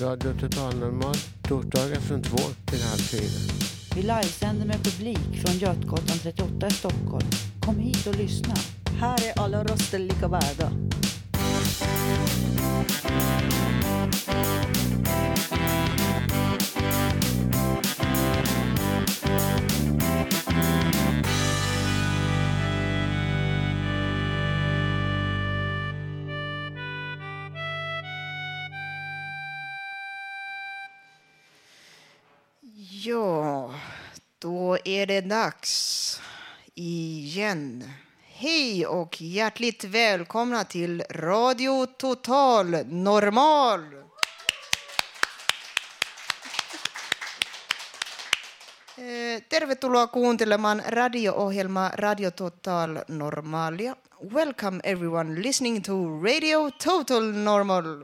Radio Total Normal, torsdagar från två till halv fyra. Vi livesänder med publik från Götgatan 38 i Stockholm. Kom hit och lyssna. Här är alla röster lika värda. Är det dags igen. Hej och hjärtligt välkomna till Radio Total Normal. Eh, tervetuloa kuuntelemaan radio-ohjelmaa Radio Total Normalia. Welcome everyone listening to Radio Total Normal.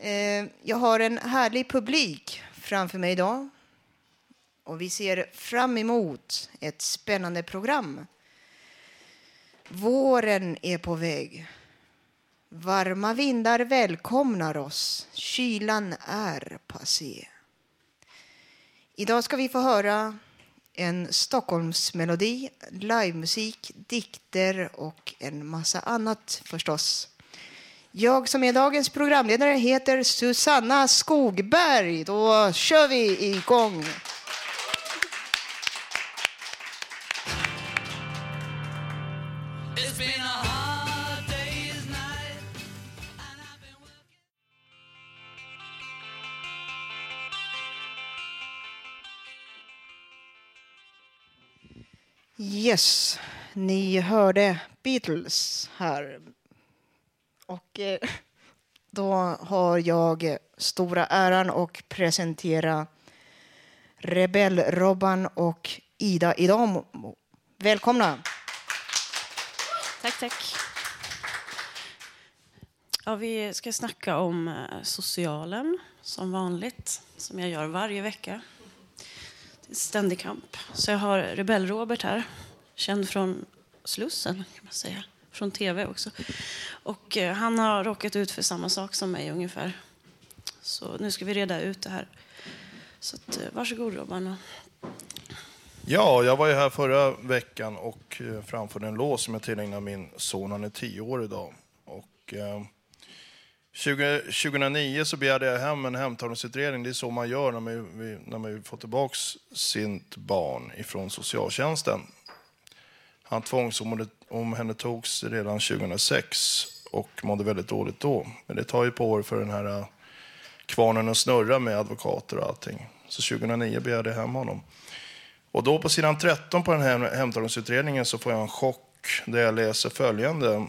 Eh, eh, jag har en härlig publik framför mig idag. Och vi ser fram emot ett spännande program. Våren är på väg. Varma vindar välkomnar oss. Kylan är passé. Idag ska vi få höra en Stockholmsmelodi, livemusik, dikter och en massa annat förstås. Jag som är dagens programledare heter Susanna Skogberg. Då kör vi igång. Yes, ni hörde Beatles här. Och eh, då har jag stora äran att presentera Rebell-Robban och Ida Idamo. Välkomna! Tack, tack. Ja, vi ska snacka om eh, socialen, som vanligt, som jag gör varje vecka. Det är ständig kamp. Så jag har Rebell-Robert här, känd från Slussen, kan man säga. Från tv också. Och eh, han har råkat ut för samma sak som mig ungefär. Så nu ska vi reda ut det här. Så att, eh, varsågod Robban. Ja, jag var ju här förra veckan och eh, framförde en låt som jag tillägnar min son. Han är tio år idag. Och, eh, 20, 2009 så begärde jag hem en hemtagningsutredning. Det är så man gör när man, när man får tillbaka sitt barn ifrån socialtjänsten. Han tvångsomhändertogs redan 2006 och mådde väldigt dåligt då. Men det tar ju på år för den här eh, kvarnen att snurra med advokater och allting. Så 2009 begärde jag hem honom. Och då på sidan 13 på den här hemtagningsutredningen så får jag en chock där jag läser följande.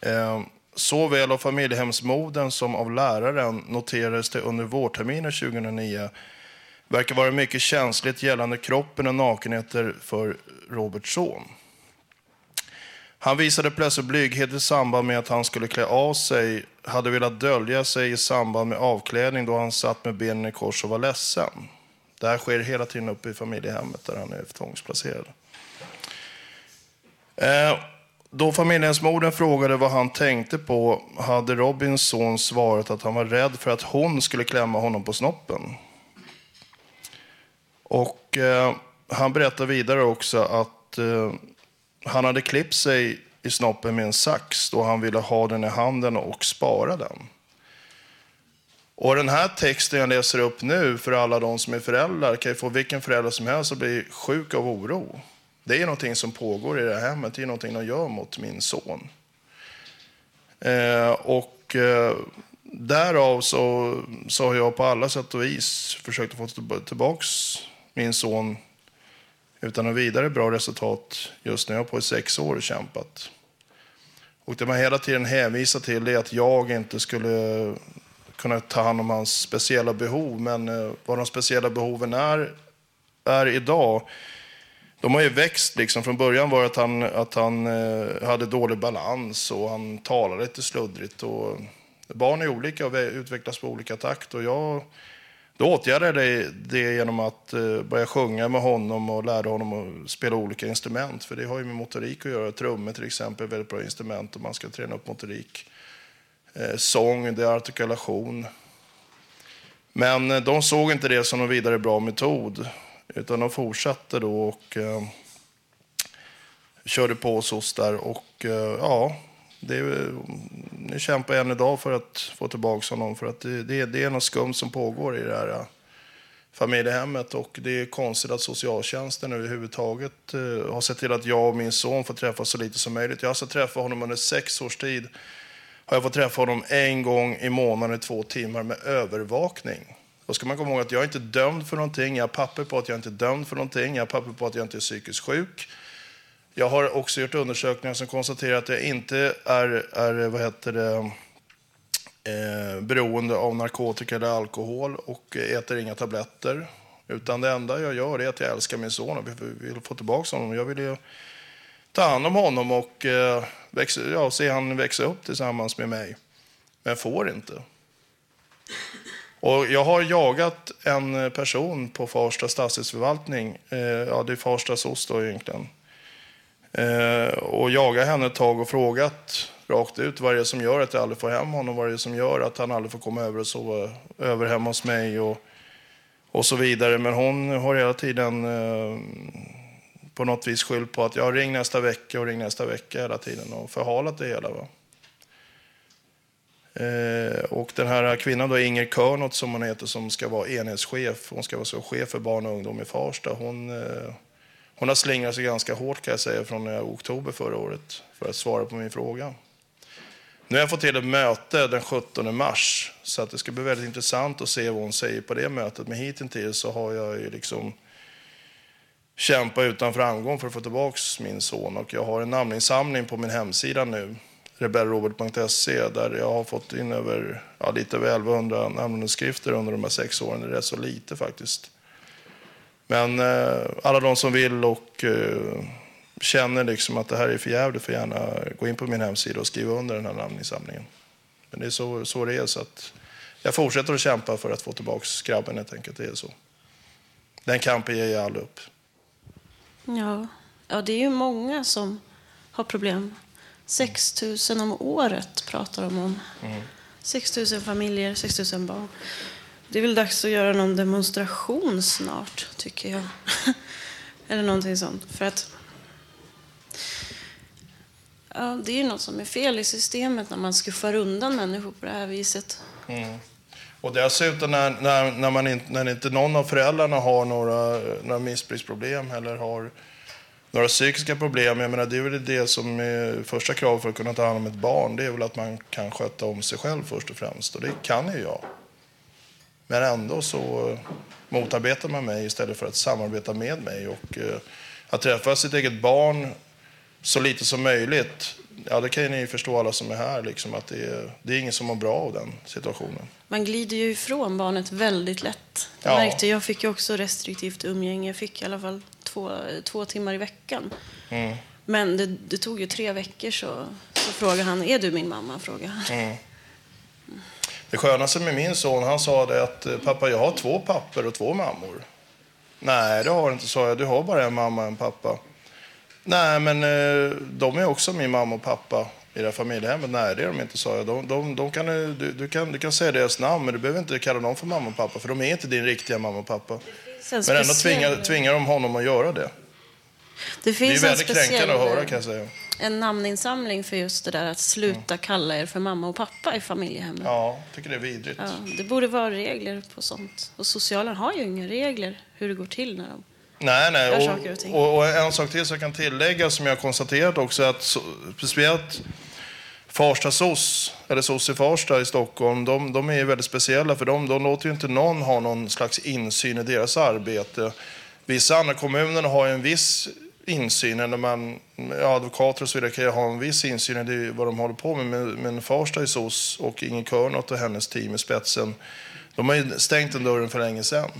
Eh, såväl av familjehemsmodern som av läraren noterades det under vårterminen 2009 verkar vara mycket känsligt gällande kroppen och nakenheter för Roberts son. Han visade plötsligt blyghet i samband med att han skulle klä av sig, hade velat dölja sig i samband med avklädning då han satt med benen i kors och var ledsen. Det här sker hela tiden uppe i familjehemmet där han är tvångsplacerad. Eh, då familjehemsmodern frågade vad han tänkte på hade Robins son svarat att han var rädd för att hon skulle klämma honom på snoppen. Och eh, han berättar vidare också att eh, han hade klippt sig i snoppen med en sax då han ville ha den i handen och spara den. Och den här texten jag läser upp nu för alla de som är föräldrar kan ju få vilken förälder som helst att bli sjuk av oro. Det är någonting som pågår i det här hemmet, det är någonting de gör mot min son. Eh, och eh, därav så, så har jag på alla sätt och vis försökt att få tillbaka min son utan något vidare bra resultat just nu. Jag har på i sex år kämpat. Och det man hela tiden hänvisar till är att jag inte skulle kunna ta hand om hans speciella behov. Men eh, vad de speciella behoven är, är idag, de har ju växt. Liksom. Från början var det att han, att han eh, hade dålig balans och han talade lite sluddrigt. Och barn är olika och utvecklas på olika takt. Och jag, då åtgärdade jag det, genom att eh, börja sjunga med honom och lära honom att spela olika instrument. För det har ju med motorik att göra. Trummor till exempel är väldigt bra instrument om man ska träna upp motorik. Eh, sång, det är artikulation. Men eh, de såg inte det som någon vidare bra metod. Utan de fortsatte då och eh, körde på oss där. Och eh, ja, är, nu kämpar jag än idag för att få tillbaka honom. För att det, det, det är något skumt som pågår i det här äh, familjehemmet. Och det är konstigt att socialtjänsten överhuvudtaget äh, har sett till att jag och min son får träffas så lite som möjligt. Jag har alltså träffat honom under sex års tid. Har jag fått träffa honom en gång i månaden i två timmar med övervakning. Då ska man komma ihåg att jag inte är dömd för någonting. Jag har papper på att jag inte är dömd för någonting. Jag har papper på att jag inte är psykiskt sjuk. Jag har också gjort undersökningar som konstaterar att jag inte är, är vad heter det, eh, beroende av narkotika eller alkohol och äter inga tabletter. Utan det enda jag gör är att jag älskar min son och vill få tillbaka honom. Jag vill ju ta hand om honom och eh, växa, ja, se han växa upp tillsammans med mig. Men får inte. Och jag har jagat en person på Farsta stadsdelsförvaltning. Eh, ja, det är Farsta SOS då egentligen. Eh, och jagat henne ett tag och frågat rakt ut vad det är som gör att jag aldrig får hem honom. Vad det är som gör att han aldrig får komma över och sova över hemma hos mig och, och så vidare. Men hon har hela tiden eh, på något vis skyllt på att jag ring nästa vecka och ring nästa vecka hela tiden och förhalat det hela. Va? Eh, och den här kvinnan då, Inger Körnot som hon heter, som ska vara enhetschef. Hon ska vara så chef för barn och ungdom i Farsta. Hon, eh, hon har slingrat sig ganska hårt kan jag säga från eh, oktober förra året för att svara på min fråga. Nu har jag fått till ett möte den 17 mars så att det ska bli väldigt intressant att se vad hon säger på det mötet. Men hittills så har jag ju liksom kämpat utan framgång för att få tillbaka min son och jag har en namninsamling på min hemsida nu rebellrobert.se där jag har fått in över, ja, lite över 1100 namnunderskrifter under de här sex åren. Det är rätt så lite faktiskt. Men eh, alla de som vill och eh, känner liksom att det här är för jävligt får gärna gå in på min hemsida och skriva under den här namninsamlingen. Men det är så, så det är. Så att jag fortsätter att kämpa för att få tillbaka grabben helt enkelt. Det är så. Den kampen ger jag aldrig upp. Ja. ja, det är ju många som har problem. 6 000 om året pratar de om. Mm. 6 000 familjer, 6 000 barn. Det är väl dags att göra någon demonstration snart, tycker jag. Eller någonting sånt. För att ja, det är ju något som är fel i systemet när man skuffar undan människor på det här viset. Mm. Och dessutom när, när, när, man inte, när inte någon av föräldrarna har några, några missbruksproblem eller har några psykiska problem. Jag menar, det är väl det som är första kravet för att kunna ta hand om ett barn. Det är väl att man kan sköta om sig själv först och främst. Och det kan ju jag. Men ändå så motarbetar man mig istället för att samarbeta med mig. Och eh, att träffa sitt eget barn så lite som möjligt. Ja, det kan ju ni förstå alla som är här. Liksom, att det, är, det är ingen som mår bra av den situationen. Man glider ju ifrån barnet väldigt lätt. Det Ja. märkte jag. fick ju också restriktivt umgänge. Jag fick i alla fall två, två timmar i veckan. Mm. Men det, det tog ju tre veckor så, så frågade han, är du min mamma? Frågade han. Mm. Det skönaste med min son, han sa det att eh, pappa, jag har två pappor och två mammor. Nej, det har du inte, sa jag. Du har bara en mamma och en pappa. Nej, men eh, de är också min mamma och pappa i det här familjehemmet. Nej, det är de inte, sa jag. De, de, de kan, du, du, du kan, du kan säga deras namn, men du behöver inte kalla dem för mamma och pappa, för de är inte din riktiga mamma och pappa. en Men ändå tvingar, tvingar de honom att göra det. Det Det är finns väldigt speciell kränkande att höra, kan jag säga. En namninsamling för just det där att sluta kalla er för mamma och pappa i familjehemmet. Ja, jag tycker det är vidrigt. Ja, det borde vara regler på sånt. Och socialen har ju inga regler hur det går till när de... Nej, nej. och. Och, och, en sak till som jag kan tillägga som jag har konstaterat också att så, speciellt Farsta SOS, eller SOS i Farsta i Stockholm, de, de är ju väldigt speciella för de, de låter ju inte någon ha någon slags insyn i deras arbete. Vissa andra kommuner har ju en viss insyn. Eller man, ja, advokater och så vidare kan ju ha en viss insyn i det, vad de håller på med. Men, men Farsta i SOS och Inge Körnot och hennes team i spetsen, de har ju stängt den dörren för länge sedan.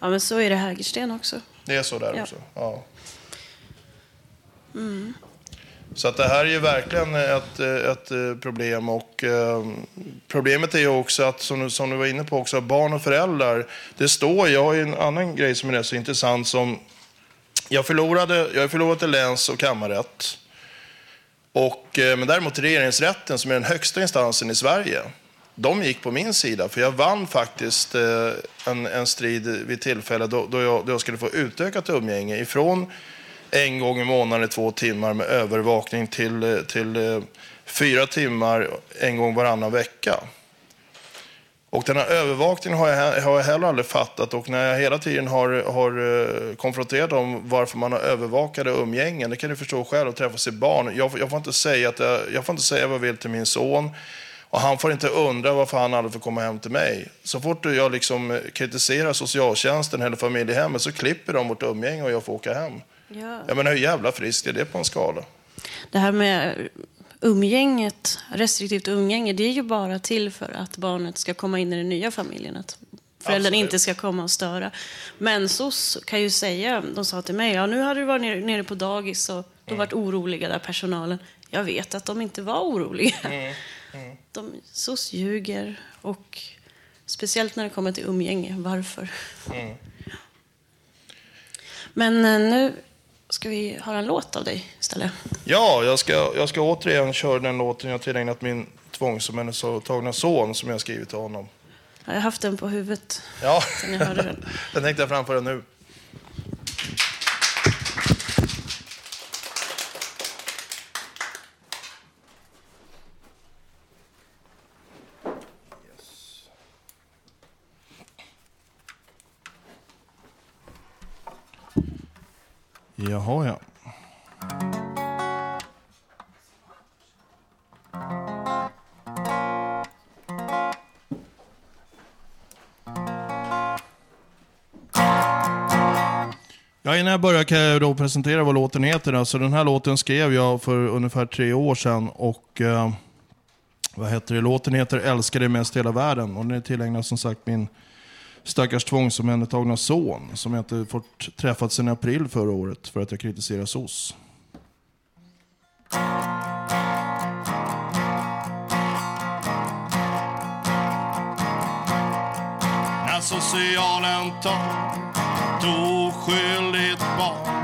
Ja, men så är det Hägersten också. Det är så där Ja. också? Ja. Mm. Så att det här är ju verkligen ett, ett problem. Och eh, problemet är ju också att, som du, som du var inne på, också, barn och föräldrar. Det står, jag har ju en annan grej som är rätt så intressant. Som, jag, förlorade, jag har förlorat till läns och kammarrätt. Och, eh, men däremot regeringsrätten, som är den högsta instansen i Sverige, de gick på min sida. För jag vann faktiskt eh, en, en strid vid tillfälle då, då, jag, då jag skulle få utökat umgänge ifrån en gång i månaden i två timmar med övervakning till, eh, till fyra timmar en gång varannan vecka. Och den här övervakningen har jag, har jag heller aldrig fattat. Och när jag hela tiden har, har eh, konfronterat om varför man har övervakade umgängen, det kan du förstå själv, att träffa sitt barn. Jag, får- jag, får inte säga att jag, jag får inte säga vad jag vill till min son. Och han får inte undra varför han aldrig får komma hem till mig. Så fort jag liksom kritiserar socialtjänsten eller familjehemmet så klipper de vårt umgänge och jag får åka hem. Ja. Jag menar, hur jävla friskt är det på en skala? Det här med umgänget, restriktivt umgänge, det är ju bara till för att barnet ska komma in i den nya familjen. Att föräldern Absolut. inte ska komma och störa. Men SOS kan ju säga, de sa till mig, ja nu hade du varit nere, nere på dagis och de varit oroliga där, personalen. Jag vet att de inte var oroliga. De, SOS ljuger och speciellt när det kommer till umgänge, varför? Men eh, nu ska vi höra en låt av dig istället. Ja, jag ska, jag ska återigen köra den låten jag tillägnat min tvångsomhändertagna son som jag skrivit till honom. Jag har haft den på huvudet Ja, sen jag hörde den. den tänkte jag framföra nu. Jaha, ja. Ja, innan jag börjar kan jag då presentera vad låten heter. Alltså, den här låten skrev jag för ungefär tre år sedan. Och, eh, vad heter det? Låten heter Älskar dig mest i hela världen. Och den är tillägnad som sagt min stackars tvångsomhändertagna son. Som jag inte fått träffat sedan april förra året för att jag kritiserar SOS. När socialen tar ett oskyldigt barn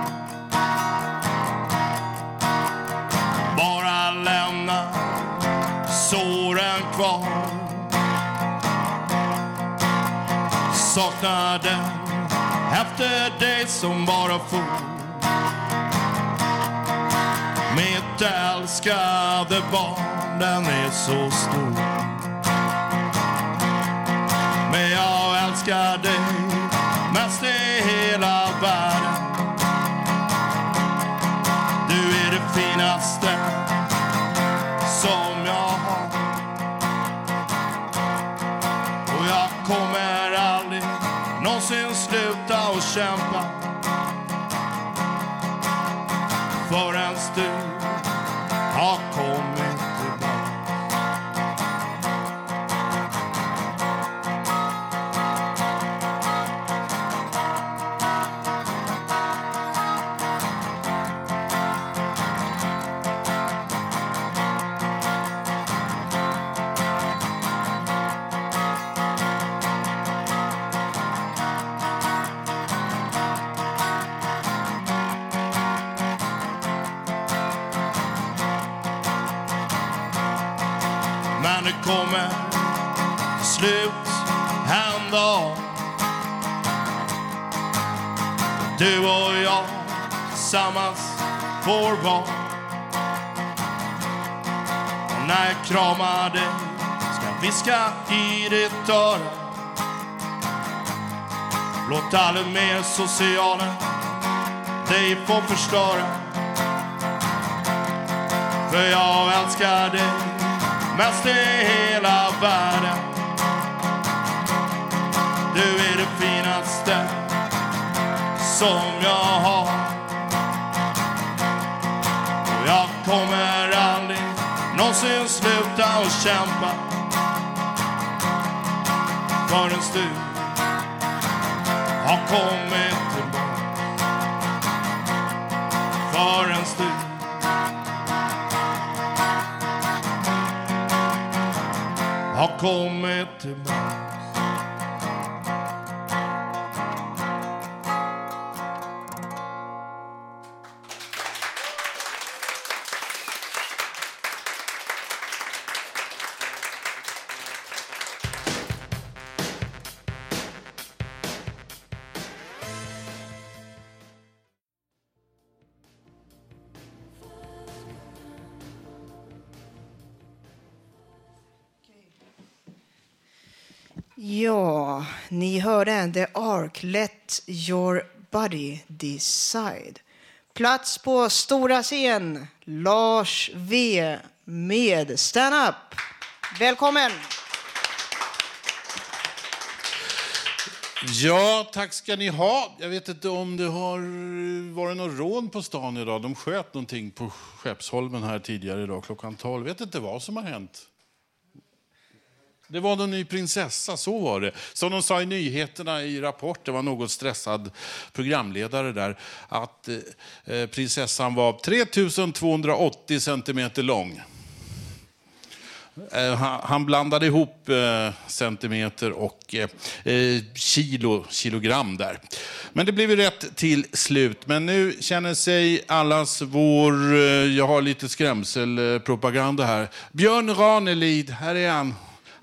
Bara lämna såren kvar Saknar den efter dig som bara for. Mitt älskade barn, den är så stor. Men jag älskar dig mest i hela världen. Slut en dag. Du och jag tillsammans får barn Och när jag kramar dig ska jag viska i ditt öra. Låt aldrig mer socialen dig få förstöra. För jag älskar dig mest i hela världen. Du är det finaste som jag har. Jag kommer aldrig någonsin sluta att kämpa. Förrän du har kommit tillbaka. Förrän du har kommit tillbaka. York, Let your body decide. Plats på stora scen, Lars V med Stand Up. Välkommen! Ja, tack ska ni ha. Jag vet inte om det har varit någon rån på stan idag. De sköt någonting på Skeppsholmen här tidigare idag klockan 12. Jag vet inte vad som har hänt. Det var någon ny prinsessa, så var det. Som de sa i nyheterna i Rapport, det var något stressad programledare där, att eh, prinsessan var 3280 centimeter lång. Eh, han, han blandade ihop eh, centimeter och eh, eh, kilo, kilogram där. Men det blev ju rätt till slut. Men nu känner sig allas vår, eh, jag har lite skrämselpropaganda här. Björn Ranelid, här är han.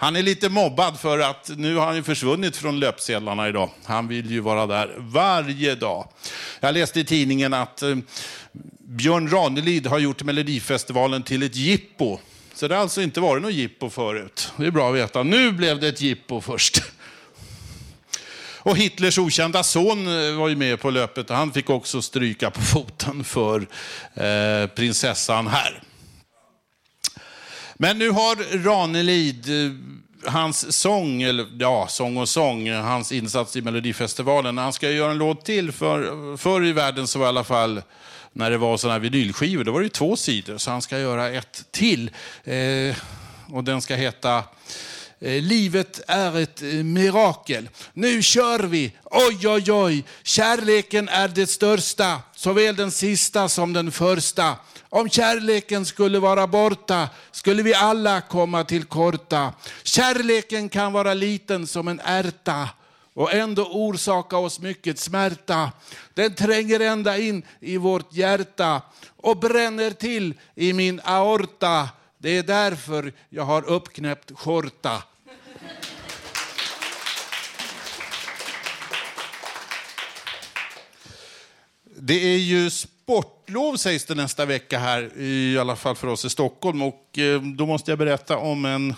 Han är lite mobbad för att nu har han ju försvunnit från löpsedlarna idag. Han vill ju vara där varje dag. Jag läste i tidningen att eh, Björn Ranelid har gjort Melodifestivalen till ett jippo. Så det har alltså inte varit något jippo förut. Det är bra att veta. Nu blev det ett jippo först. Och Hitlers okända son eh, var ju med på löpet och han fick också stryka på foten för eh, prinsessan här. Men nu har Ranelid, eh, hans sång, eller ja, sång och sång, eh, hans insats i Melodifestivalen, han ska göra en låt till. För, förr i världen så var i alla fall, när det var sådana här vinylskivor, då var det ju två sidor. Så han ska göra ett till. Eh, och den ska heta eh, Livet är ett mirakel. Nu kör vi! Oj, oj, oj! Kärleken är det största, såväl den sista som den första. Om kärleken skulle vara borta skulle vi alla komma till korta. Kärleken kan vara liten som en ärta och ändå orsaka oss mycket smärta. Den tränger ända in i vårt hjärta och bränner till i min aorta. Det är därför jag har uppknäppt skjorta. Det är ju sportlov sägs det nästa vecka här, i alla fall för oss i Stockholm. Och eh, då måste jag berätta om en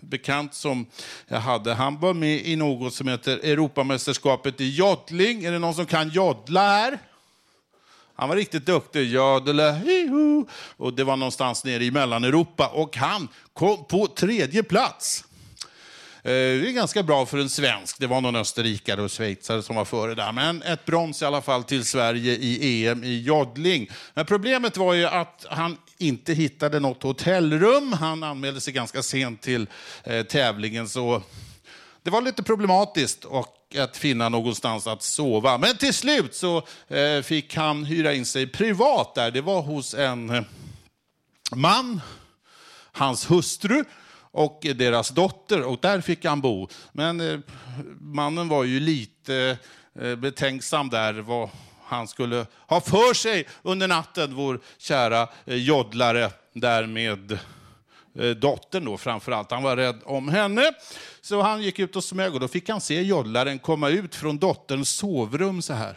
bekant som jag hade. Han var med i något som heter Europamästerskapet i joddling. Är det någon som kan joddla här? Han var riktigt duktig. Jodla, hiho. Och det var någonstans nere i Mellaneuropa. Och han kom på tredje plats. Eh, Det är ganska bra för en svensk. Det var någon österrikare och schweizare som var före där. Men ett brons i alla fall till Sverige i EM i joddling. Men problemet var ju att han inte hittade något hotellrum. Han anmälde sig ganska sent till eh, tävlingen. Så det var lite problematiskt och att finna någonstans att sova. Men till slut så eh, fick han hyra in sig privat där. Det var hos en eh, man, hans hustru och deras dotter. Och där fick han bo. Men eh, mannen var ju lite eh, betänksam där vad han skulle ha för sig under natten, vår kära eh, joddlare där med dottern då framför allt. Han var rädd om henne. Så han gick ut och smög och då fick han se joddlaren komma ut från dotterns sovrum så här.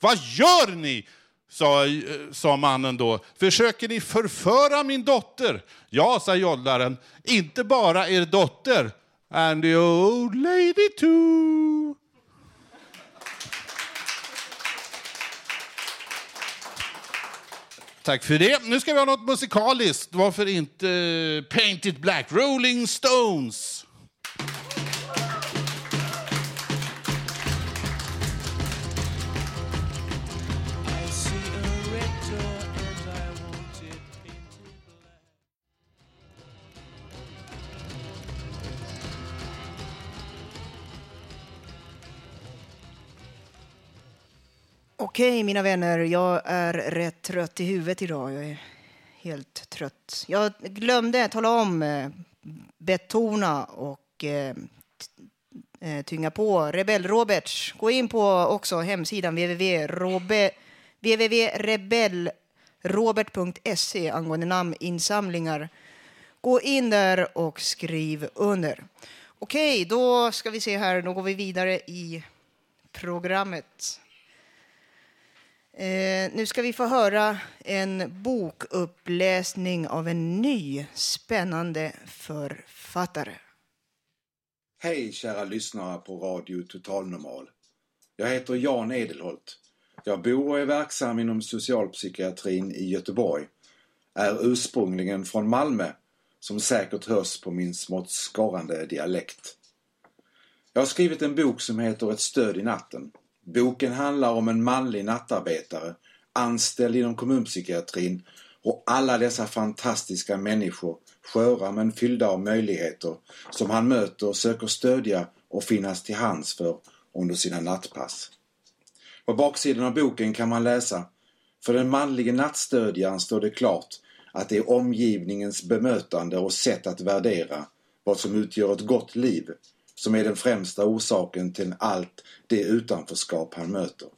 Vad gör ni? Sa, eh, sa mannen då. Försöker ni förföra min dotter? Ja, sa joddlaren. Inte bara er dotter. And the old lady too. Tack för det. Nu ska vi ha något musikaliskt. Varför inte eh, Painted Paint It Black? Rolling Stones. Okej, mina vänner, jag är rätt trött i huvudet idag. Jag är helt trött. Jag glömde tala om, eh, betona och eh, eh, tynga på Rebell-Roberts. Gå in på också hemsidan www.rebellrobert.se angående namninsamlingar. Gå in där och skriv under. Okej, då ska vi se här. Då går vi vidare i programmet. Eh, nu ska vi få höra en bokuppläsning av en ny spännande författare. Hej kära lyssnare på Radio Total Normal. Jag heter Jan Edelholt. Jag bor och är verksam inom socialpsykiatrin i Göteborg. Är ursprungligen från Malmö, som säkert hörs på min smått skorrande dialekt. Jag har skrivit en bok som heter Ett stöd i natten. Boken handlar om en manlig nattarbetare, anställd inom kommunpsykiatrin och alla dessa fantastiska människor, sköra men fyllda av möjligheter, som han möter och söker stödja och finnas till hands för under sina nattpass. På baksidan av boken kan man läsa För den manlige nattstödjaren står det klart att det är omgivningens bemötande och sätt att värdera vad som utgör ett gott liv som är den främsta orsaken till allt det utanförskap han möter.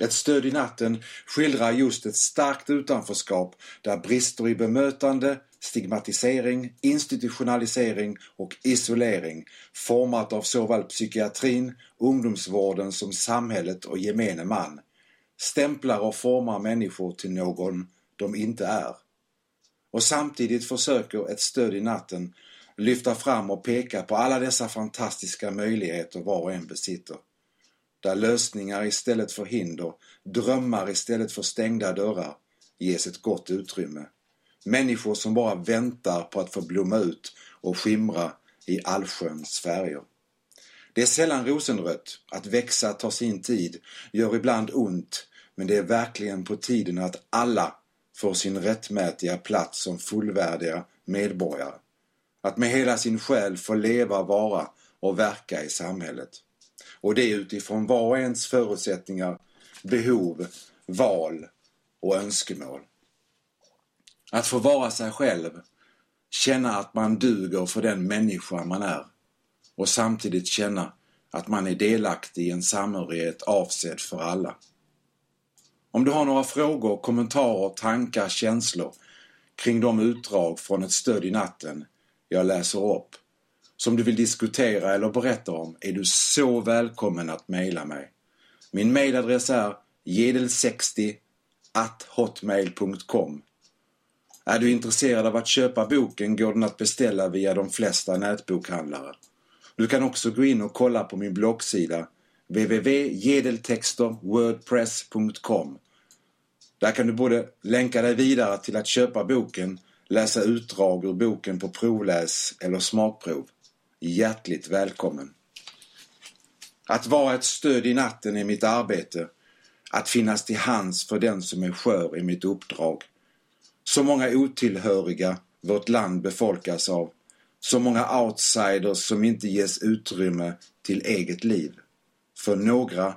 Ett stöd i natten skildrar just ett starkt utanförskap där brister i bemötande, stigmatisering, institutionalisering och isolering format av såväl psykiatrin, ungdomsvården som samhället och gemene man stämplar och formar människor till någon de inte är. Och samtidigt försöker ett stöd i natten lyfta fram och peka på alla dessa fantastiska möjligheter var och en besitter. Där lösningar istället för hinder, drömmar istället för stängda dörrar ges ett gott utrymme. Människor som bara väntar på att få blomma ut och skimra i allsköns färger. Det är sällan rosenrött. Att växa tar sin tid, gör ibland ont, men det är verkligen på tiden att alla får sin rättmätiga plats som fullvärdiga medborgare. Att med hela sin själ få leva, vara och verka i samhället. Och det utifrån var och ens förutsättningar, behov, val och önskemål. Att få vara sig själv, känna att man duger för den människa man är och samtidigt känna att man är delaktig i en samhörighet avsedd för alla. Om du har några frågor, kommentarer, tankar, känslor kring de utdrag från ett stöd i natten jag läser upp som du vill diskutera eller berätta om är du så välkommen att mejla mig. Min mejladress är jedel60hotmail.com. Är du intresserad av att köpa boken går den att beställa via de flesta nätbokhandlare. Du kan också gå in och kolla på min bloggsida www.jedeltexterwordpress.com. Där kan du både länka dig vidare till att köpa boken, läsa utdrag ur boken på provläs eller smakprov. Hjärtligt välkommen! Att vara ett stöd i natten är mitt arbete. Att finnas till hands för den som är skör är mitt uppdrag. Så många otillhöriga vårt land befolkas av. Så många outsiders som inte ges utrymme till eget liv. För några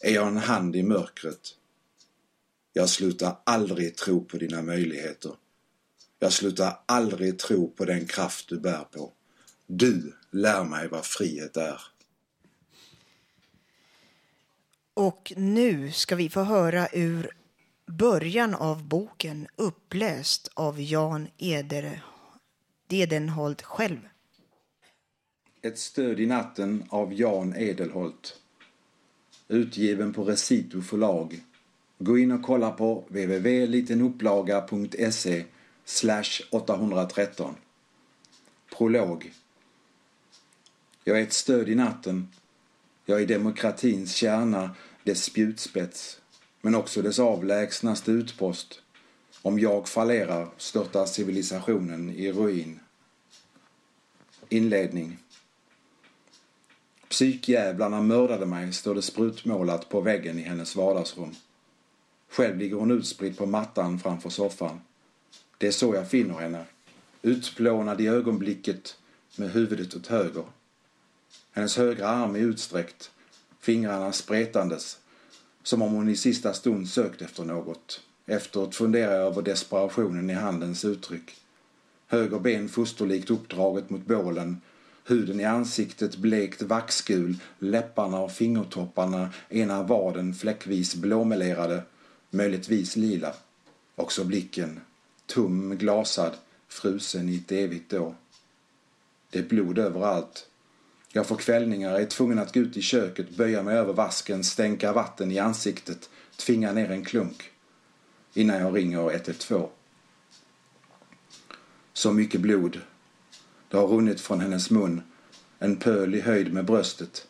är jag en hand i mörkret. Jag slutar aldrig tro på dina möjligheter. Jag slutar aldrig tro på den kraft du bär på. Du lär mig vad frihet är. Och nu ska vi få höra ur början av boken uppläst av Jan Eder Dedenholt själv. Ett stöd i natten av Jan Edelholt. Utgiven på Recito förlag. Gå in och kolla på www.litenupplaga.se slash 813. Prolog. Jag är ett stöd i natten. Jag är demokratins kärna, dess spjutspets, men också dess avlägsnaste utpost. Om jag fallerar störtar civilisationen i ruin. Inledning. Psykjävlarna mördade mig, står det sprutmålat på väggen i hennes vardagsrum. Själv ligger hon utspridd på mattan framför soffan. Det är så jag finner henne. Utplånad i ögonblicket med huvudet åt höger. Hennes högra arm är utsträckt, fingrarna spretandes, Som om hon i sista stund sökt efter något. Efteråt funderar jag över desperationen i handens uttryck. Höger ben fosterlikt uppdraget mot bålen. Huden i ansiktet blekt vaxgul, läpparna och fingertopparna, ena vaden fläckvis blåmelerade, möjligtvis lila. Också blicken, tum, glasad, frusen i ett evigt då. Det är blod överallt. Jag får kvällningar, är tvungen att gå ut i köket, böja mig över vasken, stänka vatten i ansiktet, tvinga ner en klunk. Innan jag ringer 112. Så mycket blod. Det har runnit från hennes mun. En pöl i höjd med bröstet.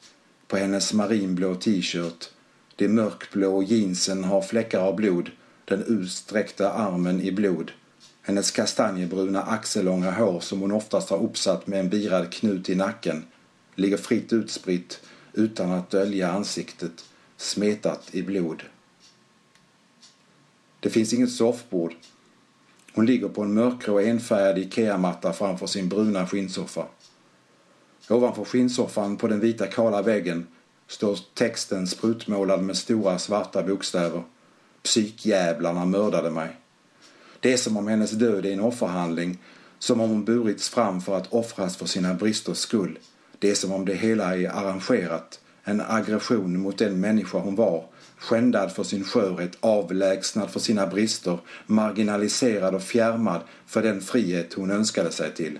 På hennes marinblå t-shirt. De mörkblå jeansen har fläckar av blod. Den utsträckta armen i blod. Hennes kastanjebruna axellånga hår som hon oftast har uppsatt med en birad knut i nacken ligger fritt utspritt utan att dölja ansiktet, smetat i blod. Det finns inget soffbord. Hon ligger på en mörkgrå enfärgad Ikea-matta framför sin bruna skinnsoffa. Ovanför skinnsoffan på den vita kala väggen står texten sprutmålad med stora svarta bokstäver. Psykjävlarna mördade mig. Det är som om hennes död är en offerhandling, som om hon burits fram för att offras för sina bristers skull. Det är som om det hela är arrangerat, en aggression mot den människa hon var, skändad för sin skörhet, avlägsnad för sina brister, marginaliserad och fjärmad för den frihet hon önskade sig till.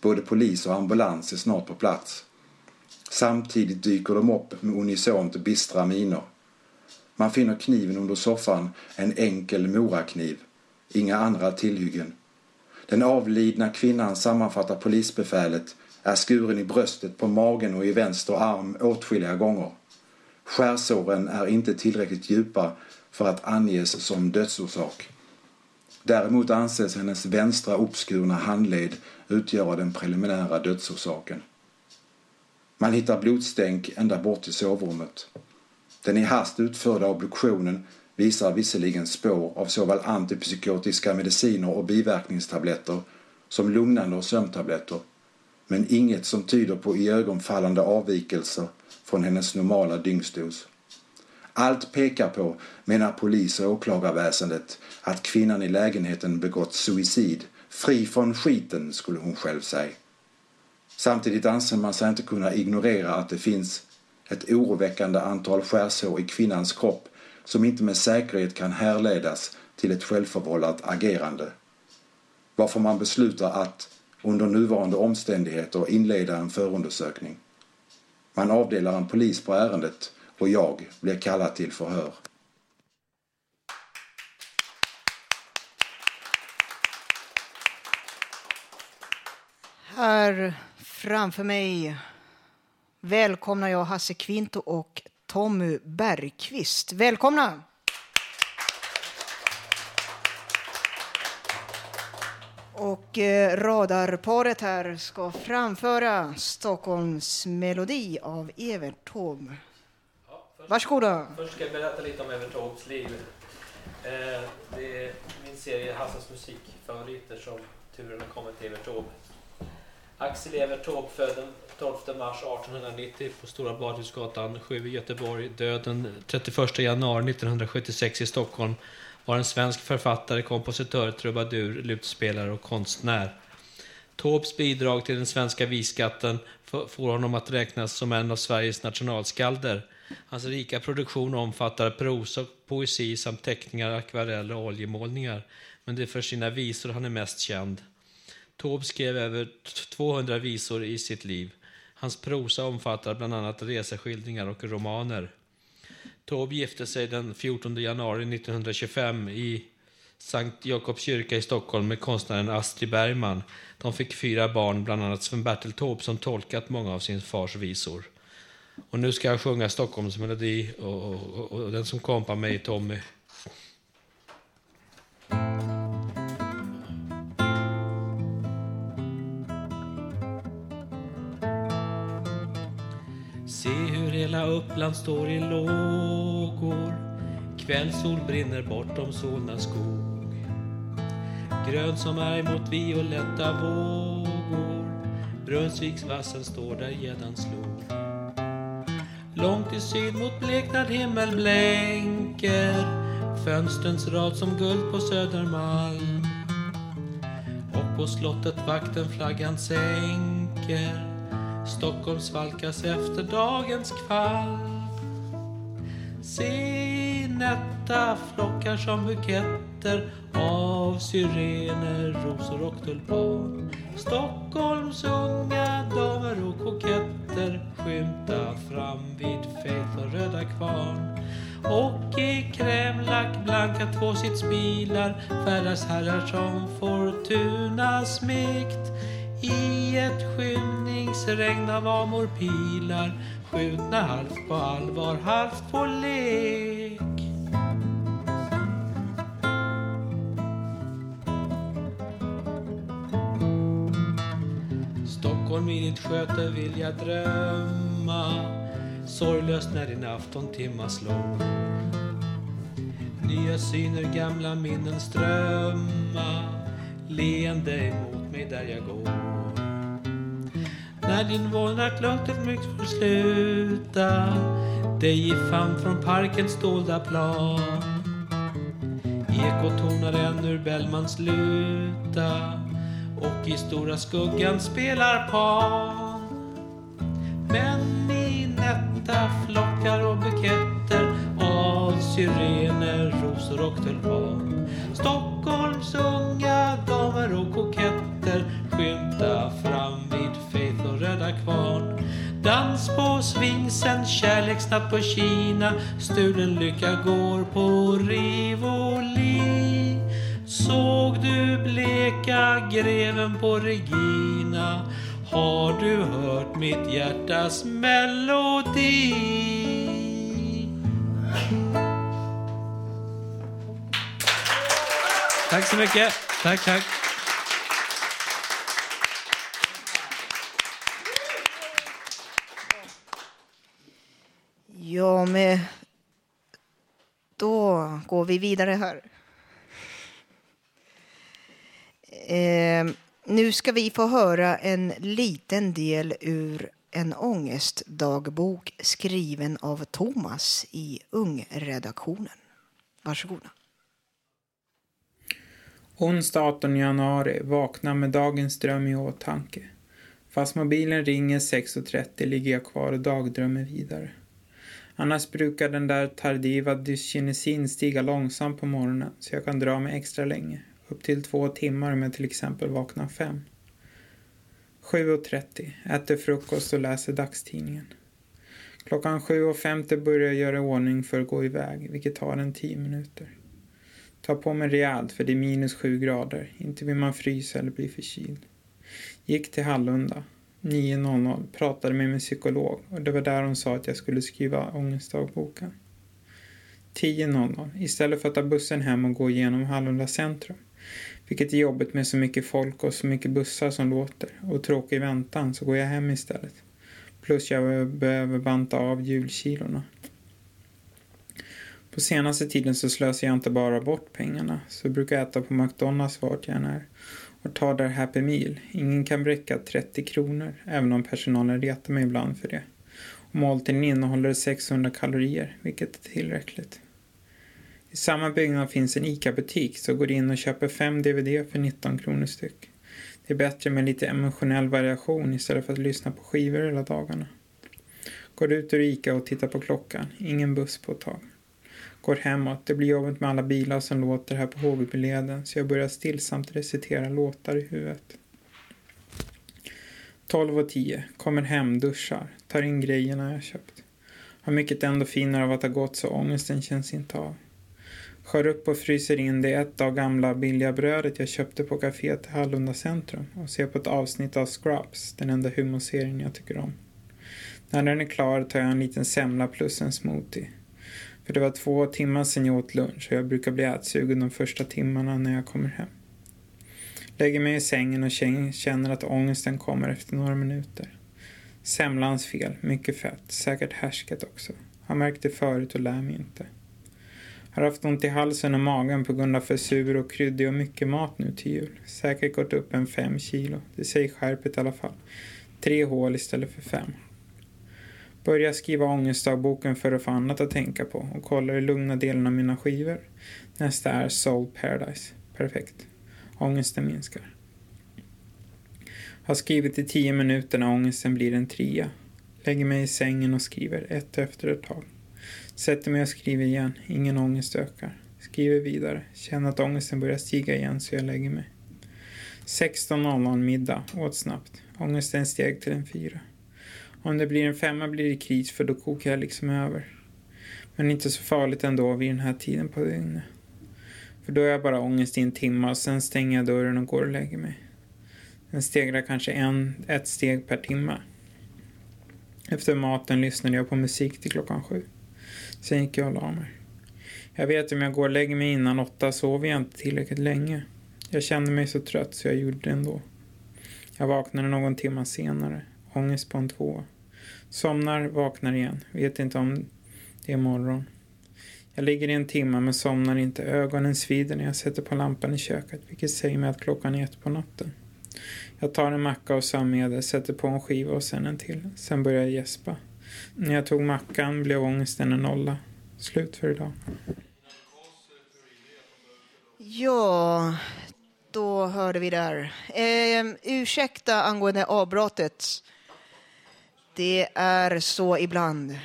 Både polis och ambulans är snart på plats. Samtidigt dyker de upp med unisont bistra miner. Man finner kniven under soffan, en enkel morakniv. Inga andra tillhyggen. Den avlidna kvinnan sammanfattar polisbefälet, är skuren i bröstet, på magen och i vänster arm åtskilliga gånger. Skärsåren är inte tillräckligt djupa för att anges som dödsorsak. Däremot anses hennes vänstra uppskurna handled utgöra den preliminära dödsorsaken. Man hittar blodstänk ända bort till sovrummet. Den i hast utförda obduktionen visar visserligen spår av såväl antipsykotiska mediciner och biverkningstabletter som lugnande och sömntabletter, men inget som tyder på iögonfallande avvikelser från hennes normala dygnsdos. Allt pekar på, menar polis och åklagarväsendet, att kvinnan i lägenheten begått suicid. Fri från skiten, skulle hon själv säga. Samtidigt anser man sig inte kunna ignorera att det finns ett oroväckande antal skärsår i kvinnans kropp som inte med säkerhet kan härledas till ett självförvållat agerande. Varför man beslutar att, under nuvarande omständigheter, inleda en förundersökning. Man avdelar en polis på ärendet och jag blir kallad till förhör. Här framför mig välkomnar jag Hasse Kvinto och Tommy Bergqvist. Välkomna! Och eh, radarparet här ska framföra Stockholms melodi av Evert Taube. Varsågoda. Först ska jag berätta lite om Evert Taubes liv. Eh, det är min serie Hassans musikfavoriter som turen har kommit till Evert Taube. Axel Evert Taube född 12 mars 1890 på Stora Badhusgatan 7 i Göteborg. Död den 31 januari 1976 i Stockholm. Var en svensk författare, kompositör, trubadur, lutspelare och konstnär. Taubes bidrag till den svenska visskatten får honom att räknas som en av Sveriges nationalskalder. Hans rika produktion omfattar prosa, poesi samt teckningar, akvareller och oljemålningar. Men det är för sina visor han är mest känd. Taube skrev över 200 visor i sitt liv. Hans prosa omfattar bland annat reseskildringar och romaner. Taube gifte sig den 14 januari 1925 i Sankt Jakobs kyrka i Stockholm med konstnären Astrid Bergman. De fick fyra barn, bland annat Sven-Bertil Taube som tolkat många av sin fars visor. Och nu ska jag sjunga Stockholmsmelodi och, och, och, och den som kompar mig är Tommy. Se hur hela Uppland står i lågor. Kvällssol brinner bortom Solna skog. Grön som är mot violetta vågor. Brunnsviksvassen står där gäddan slog. Långt i syd mot bleknad himmel blänker Fönstrens rad som guld på Södermalm. Och på slottet vakten flaggan sänker. Stockholm svalkas efter dagens kval Se nätta flockar som buketter av syrener, rosor och tulpan. Stockholms unga damer och koketter skymta fram vid Faith och Röda Kvarn. Och i krämlack blanka tvåsitsbilar färdas herrar som Fortuna smekt i ett skymningsregn av amorpilar skjutna halvt på allvar, halvt på lek. Stockholm i ditt sköte vill jag drömma Sorglöst när din aftontimma slår Nya syner, gamla minnen strömma Leende emot mig där jag går när din vålnad lugnt ett mygg får sluta Dig i famn från parkens dolda plan Ekot tonar än ur Bellmans luta och i stora skuggan spelar pan. Men i nätta flockar och buketter av syrener, rosor och tulpan. Stockholms unga damer och koketter skymta fram vid Faith och Röda Kvarn. Dans på svingsen, kärleksnatt på Kina, stulen lycka går på Rivoli. Såg du bleka greven på Regina? Har du hört mitt hjärtas melodi? Tack så mycket. Tack, tack. Ja, men Då går vi vidare här. Eh, nu ska vi få höra en liten del ur en ångestdagbok skriven av Thomas i Ungredaktionen. Varsågoda. Onsdag 18 januari. Vaknar med dagens dröm i åtanke. Fast mobilen ringer 6.30 ligger jag kvar och dagdrömmer vidare. Annars brukar den där tardiva dyskinesin stiga långsamt på morgonen så jag kan dra mig extra länge. Upp till två timmar om jag till exempel vaknar fem. 7.30. Äter frukost och läser dagstidningen. Klockan 7.50 börjar jag göra i ordning för att gå iväg, vilket tar en 10 minuter. Tar på mig rejält för det är minus 7 grader. Inte vill man frysa eller bli förkyld. Gick till Hallunda. 9.00. Pratade med min psykolog och det var där hon sa att jag skulle skriva ångestdagboken. 10.00. Istället för att ta bussen hem och gå igenom Hallunda centrum. Vilket är jobbigt med så mycket folk och så mycket bussar som låter. Och tråkig väntan så går jag hem istället. Plus jag behöver banta av julkilorna. På senaste tiden så slösar jag inte bara bort pengarna. Så jag brukar äta på McDonalds vart jag än är. Och tar där Happy Meal. Ingen kan bräcka 30 kronor. Även om personalen retar mig ibland för det. Och måltiden innehåller 600 kalorier. Vilket är tillräckligt. I samma byggnad finns en ICA-butik så går in och köper fem DVD för 19 kronor styck. Det är bättre med lite emotionell variation istället för att lyssna på skivor hela dagarna. Går ut ur ICA och tittar på klockan. Ingen buss på ett tag. Går hemåt. Det blir jobbigt med alla bilar som låter här på Hågebyleden så jag börjar stillsamt recitera låtar i huvudet. 12.10. Kommer hem, duschar. Tar in grejerna jag köpt. Har mycket ändå finare av att ha gått så ångesten känns inte av. Skär upp och fryser in det ett dag gamla billiga brödet jag köpte på kaféet i Hallunda centrum och ser på ett avsnitt av Scrubs, den enda humorserien jag tycker om. När den är klar tar jag en liten semla plus en smoothie. För det var två timmar sedan jag åt lunch och jag brukar bli ätsugen de första timmarna när jag kommer hem. Lägger mig i sängen och känner att ångesten kommer efter några minuter. Semlans fel, mycket fett, säkert härsket också. Har märkt det förut och lär mig inte. Har haft ont i halsen och magen på grund av för sur och kryddig och mycket mat nu till jul. Säkert gått upp en fem kilo. Det säger skärpet i alla fall. Tre hål istället för fem. Börjar skriva ångestdagboken för att få annat att tänka på och kollar i lugna delen av mina skivor. Nästa är Soul Paradise. Perfekt. Ångesten minskar. Har skrivit i tio minuter när ångesten blir en trea. Lägger mig i sängen och skriver ett efter ett tag. Sätter mig och skriver igen. Ingen ångest ökar. Skriver vidare. Känner att ångesten börjar stiga igen så jag lägger mig. 16.00 middag. Åt snabbt. Ångesten steg till en fyra. Om det blir en femma blir det kris för då kokar jag liksom över. Men inte så farligt ändå vid den här tiden på dygnet. För då är jag bara ångest i en timme och sen stänger jag dörren och går och lägger mig. Den stegrar kanske en, ett steg per timme. Efter maten lyssnade jag på musik till klockan sju. Sen gick jag och la mig. Jag vet om jag går och lägger mig innan åtta sover jag inte tillräckligt länge. Jag kände mig så trött så jag gjorde det ändå. Jag vaknade någon timme senare. Ångest på en två. Somnar, vaknar igen. Vet inte om det är morgon. Jag ligger i en timme men somnar inte. Ögonen svider när jag sätter på lampan i köket vilket säger mig att klockan är ett på natten. Jag tar en macka och sömnmedel, sätter på en skiva och sen en till. Sen börjar jag gäspa. När jag tog mackan blev ångesten en nolla. Slut för idag. Ja, då hörde vi där. Eh, ursäkta angående avbrottet. Det är så ibland.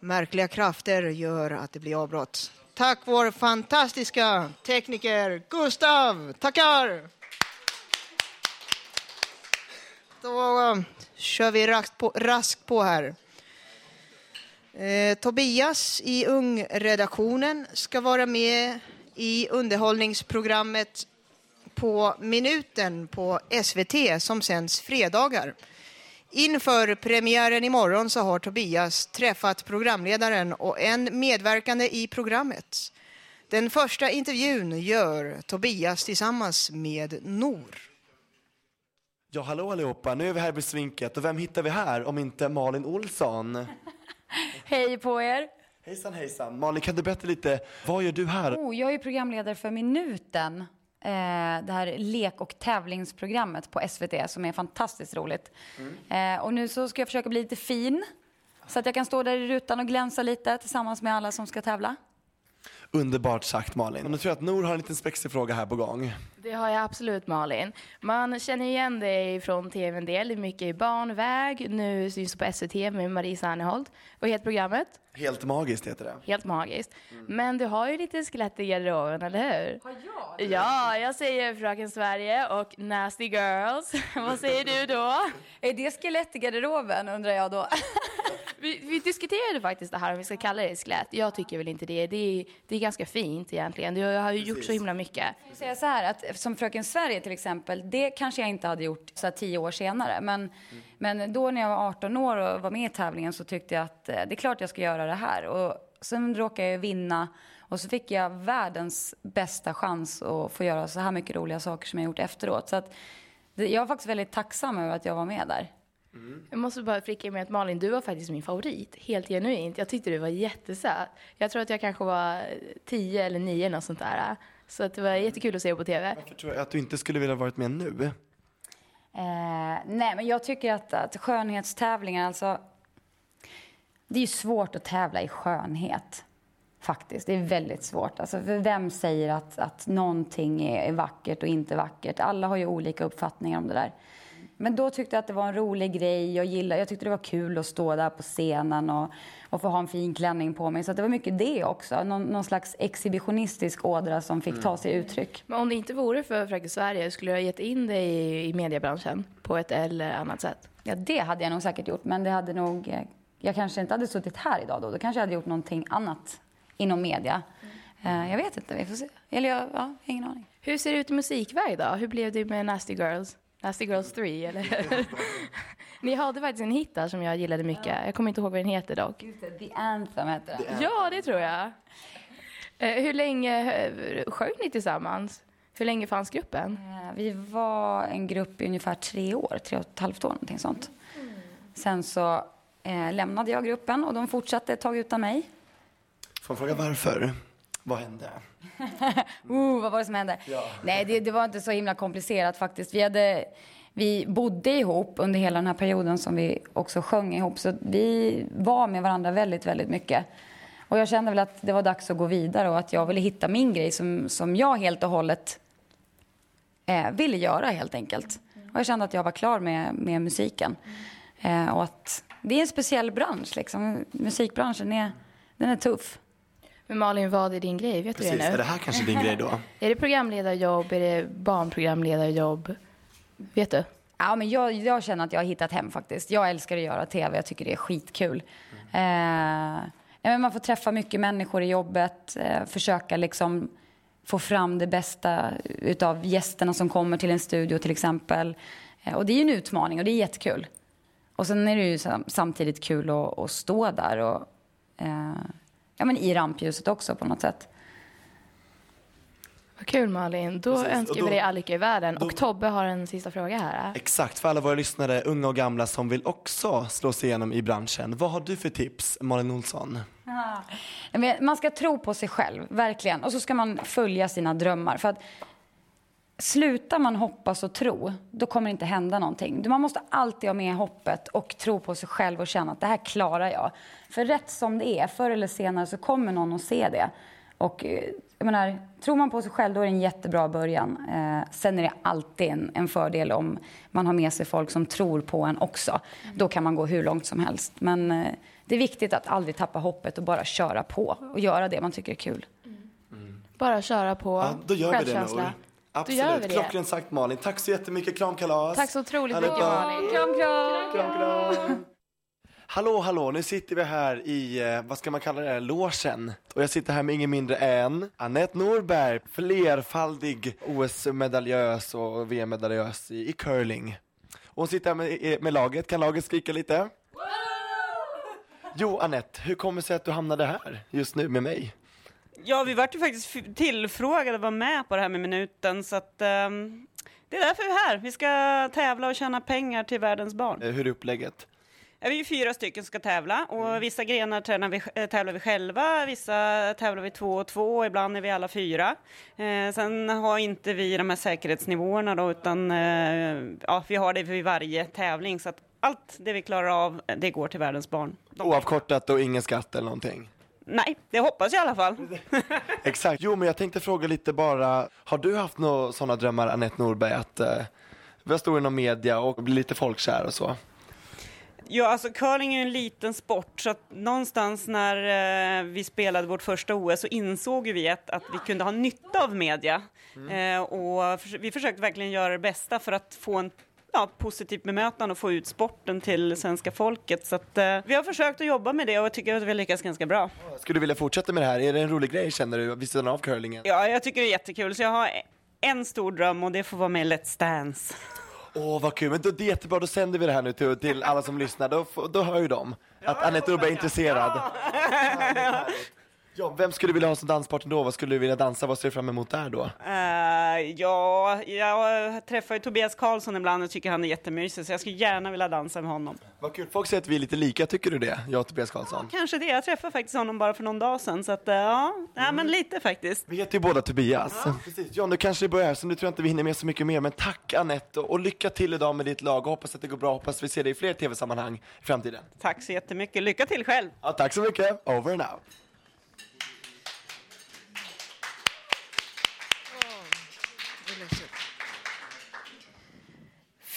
Märkliga krafter gör att det blir avbrott. Tack vår fantastiska tekniker Gustav. Tackar! Då um, kör vi raskt på, raskt på här. Eh, Tobias i ungredaktionen ska vara med i underhållningsprogrammet på Minuten på SVT som sänds fredagar. Inför premiären imorgon så har Tobias träffat programledaren och en medverkande i programmet. Den första intervjun gör Tobias tillsammans med Nor. Ja, hallå allihopa. Nu är vi här i Svinket och vem hittar vi här om inte Malin Olsson? Hej på er! Hejsan hejsan. Malin, kan du berätta lite, vad gör du här? Oh, jag är programledare för Minuten. Eh, det här lek och tävlingsprogrammet på SVT som är fantastiskt roligt. Mm. Eh, och nu så ska jag försöka bli lite fin. Så att jag kan stå där i rutan och glänsa lite tillsammans med alla som ska tävla. Underbart sagt Malin. Nu tror jag att Nor har en liten spexig fråga här på gång. Det har jag absolut Malin. Man känner igen dig från tv en del. Mycket i barnväg. Nu syns du på SVT med Marie Serneholt. Vad heter programmet? Helt magiskt heter det. Helt magiskt. Men du har ju lite skelett i garderoben, eller hur? Har jag? Ja, jag säger Fröken Sverige och Nasty Girls. Vad säger du då? Är det skelett i garderoben undrar jag då? Vi, vi diskuterade faktiskt det här om vi ska kalla det skelett. Jag tycker väl inte det. Det är, det är ganska fint egentligen. Du har ju gjort så himla mycket. Jag säga så här att som Fröken Sverige till exempel, det kanske jag inte hade gjort så här tio år senare. Men, men då när jag var 18 år och var med i tävlingen så tyckte jag att eh, det är klart jag ska göra det här. Och sen råkade jag vinna och så fick jag världens bästa chans att få göra så här mycket roliga saker som jag gjort efteråt. Så att jag är faktiskt väldigt tacksam över att jag var med där. Jag måste bara flika in med att Malin, du var faktiskt min favorit. Helt genuint. Jag tyckte du var jättesöt. Jag tror att jag kanske var tio eller nio eller något sånt där. Så att det var jättekul att se på TV. Jag tror att du inte skulle vilja varit med nu. Eh, nej, men jag tycker att, att skönhetstävlingar, alltså... Det är ju svårt att tävla i skönhet. Faktiskt. Det är väldigt svårt. Alltså, för vem säger att, att någonting är, är vackert och inte vackert? Alla har ju olika uppfattningar om det där. Men då tyckte jag att det var en rolig grej. Jag, gillade, jag tyckte det var kul att stå där på scenen och, och få ha en fin klänning på mig. Så det var mycket det också. Någon, någon slags exhibitionistisk ådra som fick ta sig uttryck. Men om det inte vore för Fröken Sverige, skulle du ha gett in dig i, i mediebranschen på ett eller annat sätt? Ja, det hade jag nog säkert gjort. Men det hade nog... eh, Jag kanske inte hade suttit här idag då. Då kanske jag hade gjort någonting annat inom media. Eh, Jag vet inte, vi får se. Eller jag, ja, ingen aning. Hur ser det ut i musikväg då? Hur blev det med Nasty Girls? Nasty Girls 3 eller? Ni hade faktiskt en hit där som jag gillade mycket. Jag kommer inte ihåg vad den heter dock. The Anthem heter den. Ja, det tror jag. Eh, Hur länge eh, sjöng ni tillsammans? Hur länge fanns gruppen? Eh, Vi var en grupp i ungefär tre år, tre och ett halvt år, någonting sånt. Sen så eh, lämnade jag gruppen och de fortsatte ett tag utan mig. Får jag fråga varför? Vad hände? uh, vad var det som hände? Ja. Nej, det, det var inte så himla komplicerat faktiskt. Vi hade, vi bodde ihop under hela den här perioden som vi också sjöng ihop. Så vi var med varandra väldigt, väldigt mycket. Och jag kände väl att det var dags att gå vidare och att jag ville hitta min grej som, som jag helt och hållet eh, ville göra helt enkelt. Och jag kände att jag var klar med, med musiken. Eh, och att det är en speciell bransch liksom. Musikbranschen är, den är tuff. Men Malin, vad är din grej? Vet du Precis, det nu? är det här kanske din grej då? Är det programledarjobb? Är det barnprogramledarjobb? Vet du? Ja, men jag, jag känner att jag har hittat hem faktiskt. Jag älskar att göra tv, jag tycker det är skitkul. Eh, ja, men man får träffa mycket människor i jobbet, eh, försöka liksom få fram det bästa utav gästerna som kommer till en studio till exempel. Eh, och det är ju en utmaning och det är jättekul. Och sen är det ju sam- samtidigt kul att, att stå där och eh, ja, men i rampljuset också på något sätt. Vad kul Malin. Då Precis, önskar då- vi dig all lycka i världen. Och Tobbe har en sista fråga här. Exakt, för alla våra lyssnare, unga och gamla som vill också slå sig igenom i branschen. Vad har du för tips, Malin Olsson? Ja, Man ska tro på sig själv, verkligen. Och så ska man följa sina drömmar. För att slutar man hoppas och tro, då kommer det inte hända någonting. Man måste alltid ha med hoppet och tro på sig själv och känna att det här klarar jag. För rätt som det är, förr eller senare så kommer någon att se det. Och eh, jag menar, tror man på sig själv då är det en jättebra början. Eh, sen är det alltid en, en fördel om man har med sig folk som tror på en också. Då kan man gå hur långt som helst. Men eh, det är viktigt att aldrig tappa hoppet och bara köra på och göra det man tycker är kul. Bara köra på. Ja, då gör vi det Då gör vi Absolut, det. klockrent sagt Malin. Tack så jättemycket, kramkalas. Tack så otroligt Allihopa. mycket Malin. Kram, kram! Kram, kram. Hallå, hallå, nu sitter vi här i, eh, vad ska man kalla det, logen. Och jag sitter här med ingen mindre än Annette Norberg, flerfaldig OS-medaljös och VM-medaljös i, i curling. Och hon sitter här med, med laget, kan laget skrika lite? Jo, Annette, hur kommer det sig att du hamnade här just nu med mig? Ja, vi vart ju faktiskt tillfrågade att vara med på det här med minuten, så att ehm, det är därför vi är här. Vi ska tävla och tjäna pengar till världens barn. Eh, Hur är upplägget? Ja, vi är fyra stycken som ska tävla och vissa grenar tränar vi, äh, tävlar vi själva, vissa tävlar vi två och två, och ibland är vi alla fyra. Eh, sen har inte vi de här säkerhetsnivåerna då, utan eh, ja, vi har det vid varje tävling, så att allt det vi klarar av, det går till världens barn. Oavkortat och ingen skatt eller någonting? Nej, det hoppas jag i alla fall. Exakt. Jo, men jag tänkte fråga lite bara, har du haft några sådana drömmar, Annette Norberg, att eh, vara stor inom media och bli lite folkkär och så? Ja, alltså curling är ju en liten sport, så att någonstans när eh, vi spelade vårt första OS så insåg vi att, att vi kunde ha nytta av media. Eh, och vi försökte verkligen göra det bästa för att få en ja, positivt bemötande och få ut sporten till svenska folket. Så att, eh, vi har försökt att jobba med det och jag tycker att vi har lyckats ganska bra. Skulle du vilja fortsätta med det här? Är det en rolig grej känner du, vid sidan av curlingen? Ja, jag tycker det är jättekul, så jag har en stor dröm och det får vara med i Let's Dance. Åh, vad kul. Men då, det är jättebra, då sänder vi det här nu till, till alla som lyssnar. Då, då hör ju de att Anette Norberg är intresserad. Ja, vem skulle du vilja ha som danspartner då? Vad skulle du vilja dansa? Vad ser du fram emot där då? Eh, ja, jag träffar ju Tobias Karlsson ibland och tycker han är jättemysig, så jag skulle gärna vilja dansa med honom. Vad kul. Folk säger att vi är lite lika, tycker du det? Jag och Tobias Karlsson. Kanske det. Jag träffade faktiskt honom bara för någon dag sedan, så att eh, ja, ja men lite faktiskt. Vi heter ju båda Tobias. Precis. John, nu kanske det börjar här, så nu tror jag inte vi hinner med så mycket mer. Men tack Anette och lycka till idag med ditt lag. Och hoppas att det går bra. Hoppas vi ser dig i fler tv-sammanhang i framtiden. Tack så jättemycket. Lycka till själv. Ja, tack så mycket. Over and out.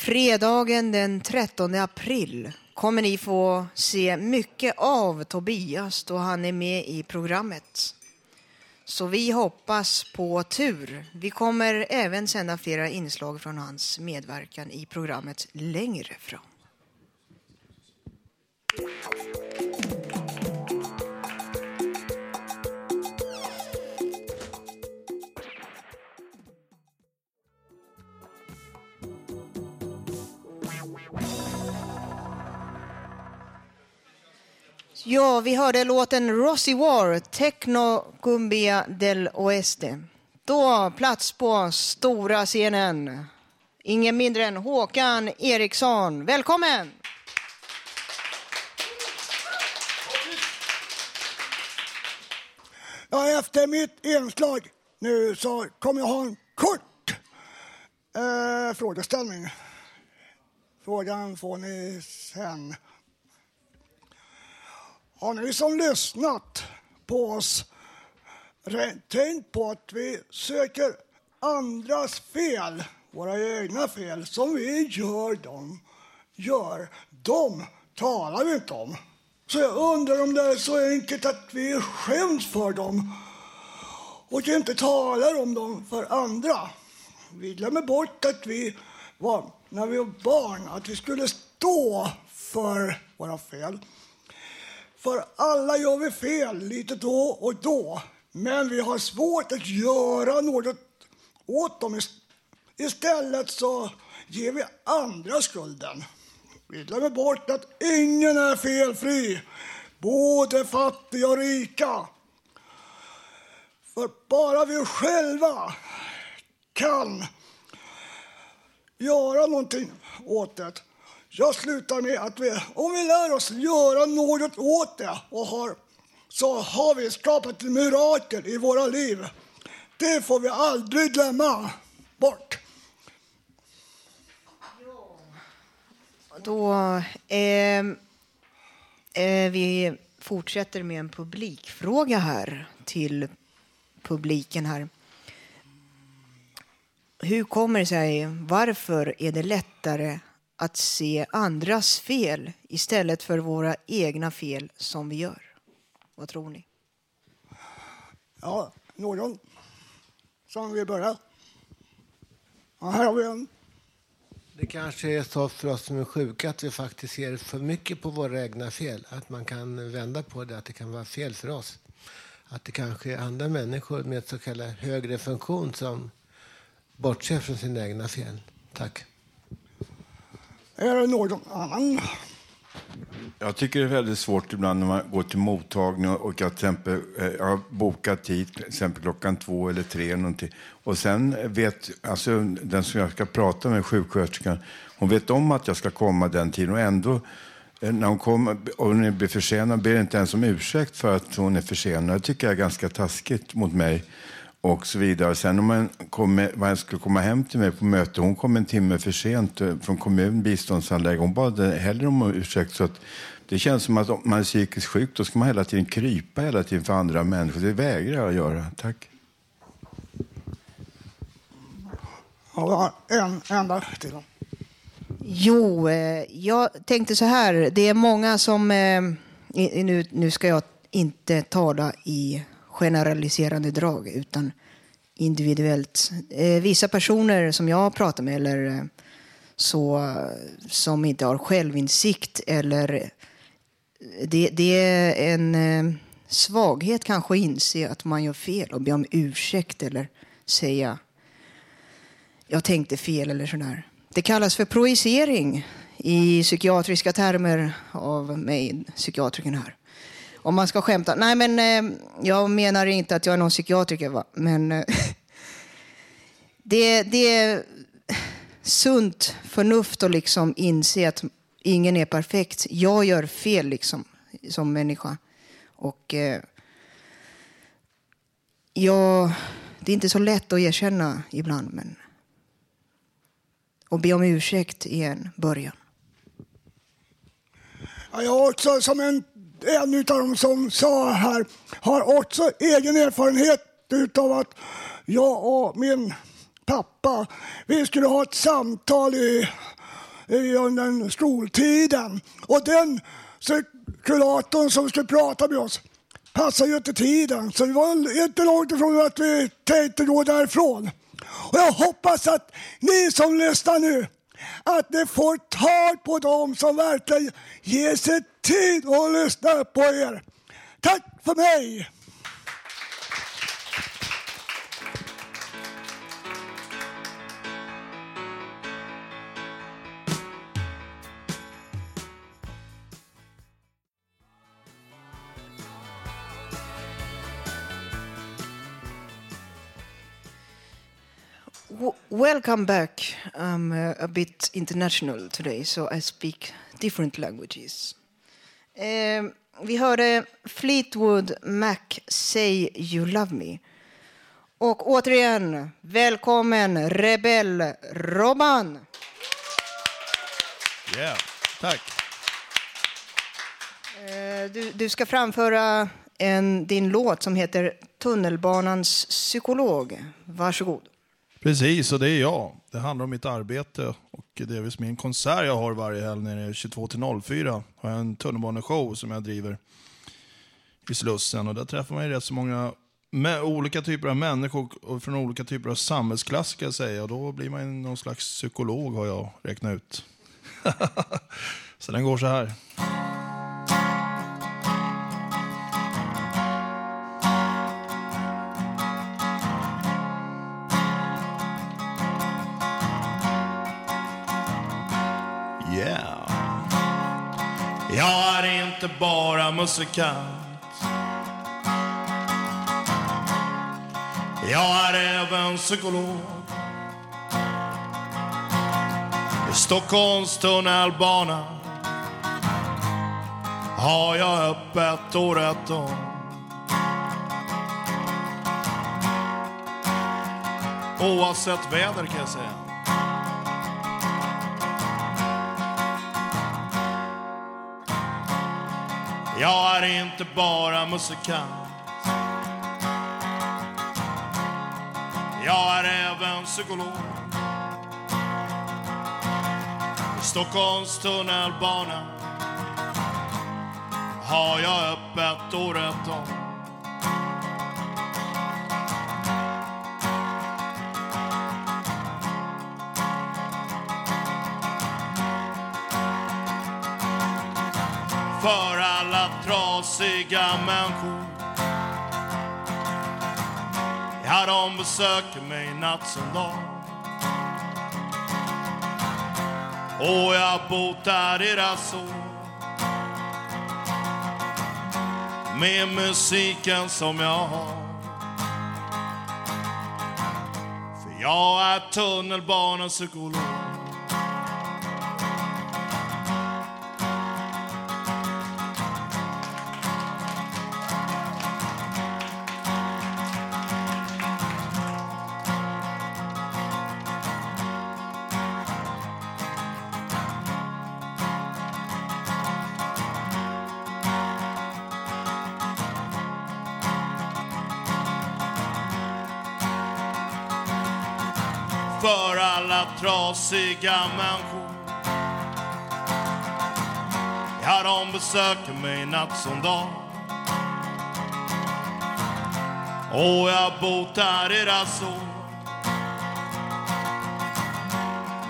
Fredagen den 13 april kommer ni få se mycket av Tobias då han är med i programmet. Så vi hoppas på tur. Vi kommer även sända flera inslag från hans medverkan i programmet längre fram. Ja, vi hörde låten Rossi War, Techno Cumbia del Oeste. Då plats på stora scenen. Ingen mindre än Håkan Eriksson. Välkommen! Ja, efter mitt inslag nu så kommer jag ha en kort eh, frågeställning. frågan får ni sen. Har ni som lyssnat på oss tänkt på att vi söker andras fel, våra egna fel, som vi gör dem, gör. De talar vi inte om. Så jag undrar om det är så enkelt att vi skäms för dem och inte talar om dem för andra. Vi glömmer bort att vi var, när vi var barn, att vi skulle stå för våra fel. För alla gör vi fel lite då och då. Men vi har svårt att göra något åt dem. Istället så ger vi andra skulden. Vi glömmer bort att ingen är felfri. Både fattiga och rika. För bara vi själva kan göra någonting åt det. Jag slutar med att vi, om vi lär oss göra något åt det och har, så har vi skapat ett mirakel i våra liv. Det får vi aldrig glömma bort. Då, eh, eh, vi fortsätter med en publikfråga här till publiken här. Hur kommer det sig, varför är det lättare att se andras fel istället för våra egna fel som vi gör? Vad tror ni? Ja, någon som vill börja? Ja, här har vi en. Det kanske är så för oss som är sjuka att vi faktiskt ser för mycket på våra egna fel. Att man kan vända på det, att det kan vara fel för oss. Att det kanske är andra människor med så kallad högre funktion som bortser från sina egna fel. Tack. Är det någon annan? Jag tycker det är väldigt svårt ibland när man går till mottagning och jag, till exempel, eh, jag har bokat tid till exempel klockan två eller tre någonting. Och sen vet alltså, den som jag ska prata med, sjuksköterskan, hon vet om att jag ska komma den tiden och ändå eh, när hon kommer och hon blir försenad ber inte ens om ursäkt för att hon är försenad. Det tycker jag är ganska taskigt mot mig och så vidare. Sen om man kommer, man skulle komma hem till mig på möte, hon kom en timme för sent eh, från kommun, biståndsanläggning. Hon bad hellre om ursäkt. Så att det känns som att om man är psykiskt sjuk, då ska man hela tiden krypa hela tiden för andra människor. Det vägrar jag göra. Tack. Ja, en enda till. Jo, eh, jag tänkte så här. Det är många som... Eh, nu ska jag inte tala i generaliserande drag, utan individuellt. Eh, vissa personer som jag pratar med, eller eh, så, som inte har självinsikt, eller... Eh, det, det är en eh, svaghet kanske att inse att man gör fel och be om ursäkt eller säga jag tänkte fel eller sådär. Det kallas för projicering i psykiatriska termer av mig, psykiatrikern här. Om man ska skämta. Nej, men eh, jag menar inte att jag är någon psykiatriker, va? men eh, det, det är sunt förnuft att liksom inse att ingen är perfekt. Jag gör fel liksom, som människa. Och eh, jag, det är inte så lätt att erkänna ibland, men och be om ursäkt i en början. Ja, Jag har också, som en, en av dem som sa här, har också egen erfarenhet utav att jag och min pappa, vi skulle ha ett samtal i, i under skoltiden. Och den kuratorn som skulle prata med oss passade ju inte tiden. Så det var inte långt ifrån att vi tänkte gå därifrån. Och jag hoppas att ni som lyssnar nu, att ni får tag på dem som verkligen ger sig tid att lyssna på er. Tack för mig! Welcome back. I'm uh, a bit international today, so I speak different languages. Eh, vi hörde Fleetwood Mac Say You Love Me. Och återigen, välkommen Rebell Robban. Yeah, tack. Eh, Du, du ska framföra en, din låt som heter Tunnelbanans psykolog. Varsågod. Precis, och det är jag. Det handlar om mitt arbete och delvis min konsert jag har varje helg nere 22 till 04. Har jag en tunnelbaneshow som jag driver i Slussen och där träffar man ju rätt så många med olika typer av människor och från olika typer av samhällsklass ska jag säga. Och då blir man ju någon slags psykolog har jag räknat ut. så den går så här. Inte bara musikant. Jag är även psykolog. I Stockholms tunnelbana har jag öppet året om. Oavsett väder kan jag säga. Jag är inte bara musikant. Jag är även psykolog. I Stockholms tunnelbana har jag öppet året om. Trasiga människor. Ja, de besöker mig natt som dag. Och jag botar deras sår Med musiken som jag har. För jag är tunnelbanepsykolog trasiga människor. Ja, de besöker mig natt som dag. Och jag botar deras sår.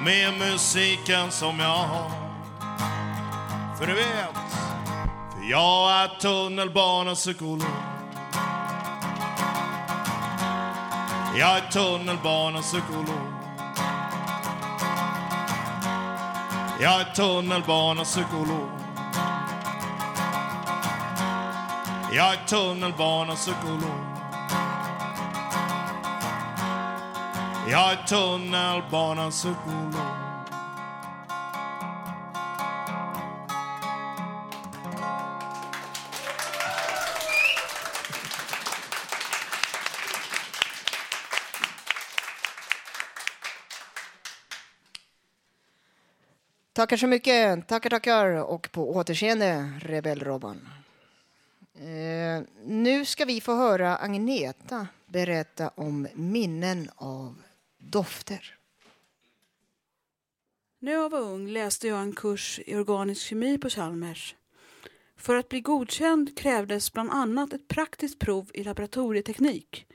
Med musiken som jag har. För du vet, för jag är tunnelbanepsykolog. Jag är tunnelbanepsykolog. Jag är tunnelbanepsykolog. Jag är tunnelbanepsykolog. Jag är tunnelbanepsykolog. Tackar så mycket. Tackar, tackar. Och på återseende, Rebell-Robban. Eh, nu ska vi få höra Agneta berätta om minnen av dofter. När jag var ung läste jag en kurs i organisk kemi på Chalmers. För att bli godkänd krävdes bland annat ett praktiskt prov i laboratorieteknik.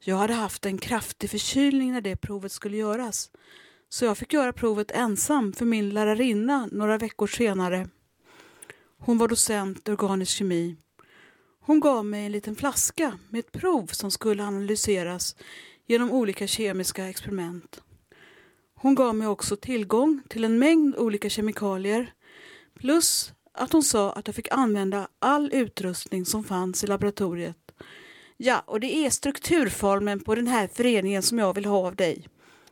Jag hade haft en kraftig förkylning när det provet skulle göras så jag fick göra provet ensam för min lärarinna några veckor senare. Hon var docent i organisk kemi. Hon gav mig en liten flaska med ett prov som skulle analyseras genom olika kemiska experiment. Hon gav mig också tillgång till en mängd olika kemikalier plus att hon sa att jag fick använda all utrustning som fanns i laboratoriet. Ja, och det är strukturformen på den här föreningen som jag vill ha av dig,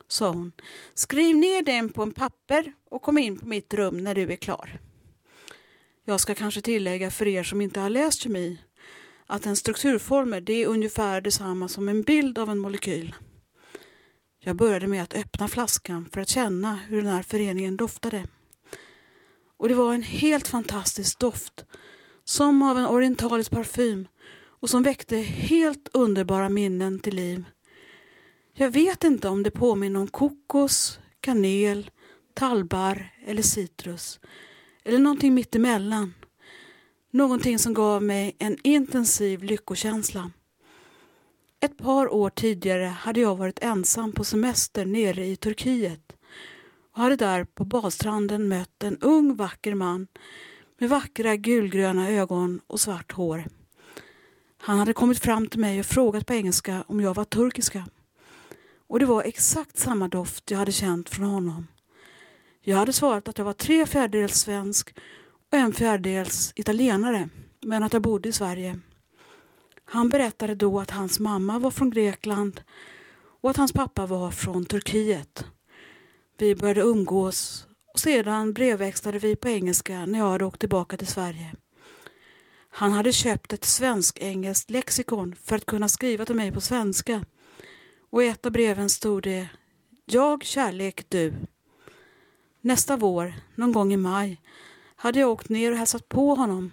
sa hon. Skriv ner den på en papper och kom in på mitt rum när du är klar. Jag ska kanske tillägga för er som inte har läst kemi att en strukturformel det är ungefär detsamma som en bild av en molekyl. Jag började med att öppna flaskan för att känna hur den här föreningen doftade. Och det var en helt fantastisk doft. Som av en orientalisk parfym och som väckte helt underbara minnen till liv. Jag vet inte om det påminner om kokos, kanel, tallbarr eller citrus. Eller någonting mittemellan. Någonting som gav mig en intensiv lyckokänsla. Ett par år tidigare hade jag varit ensam på semester nere i Turkiet och hade där på badstranden mött en ung vacker man med vackra gulgröna ögon och svart hår. Han hade kommit fram till mig och frågat på engelska om jag var turkiska. Och det var exakt samma doft jag hade känt från honom. Jag hade svarat att jag var tre fjärdedels svensk och en fjärdedels italienare, men att jag bodde i Sverige. Han berättade då att hans mamma var från Grekland och att hans pappa var från Turkiet. Vi började umgås och sedan brevväxlade vi på engelska när jag hade åkt tillbaka till Sverige. Han hade köpt ett svensk-engelskt lexikon för att kunna skriva till mig på svenska. Och i ett av breven stod det Jag, kärlek, du. Nästa vår, någon gång i maj, hade jag åkt ner och hälsat på honom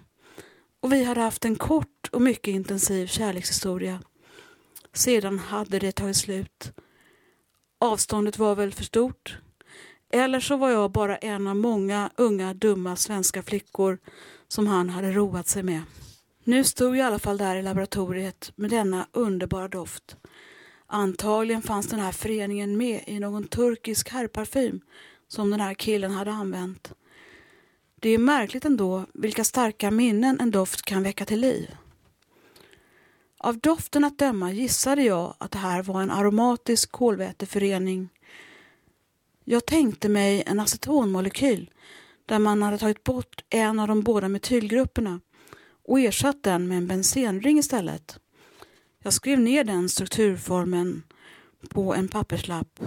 och vi hade haft en kort och mycket intensiv kärlekshistoria. Sedan hade det tagit slut. Avståndet var väl för stort. Eller så var jag bara en av många unga dumma svenska flickor som han hade roat sig med. Nu stod jag i alla fall där i laboratoriet med denna underbara doft. Antagligen fanns den här föreningen med i någon turkisk herrparfym som den här killen hade använt. Det är märkligt ändå vilka starka minnen en doft kan väcka till liv. Av doften att döma gissade jag att det här var en aromatisk kolväteförening. Jag tänkte mig en acetonmolekyl där man hade tagit bort en av de båda metylgrupperna och ersatt den med en bensenring istället. Jag skrev ner den strukturformen på en papperslapp.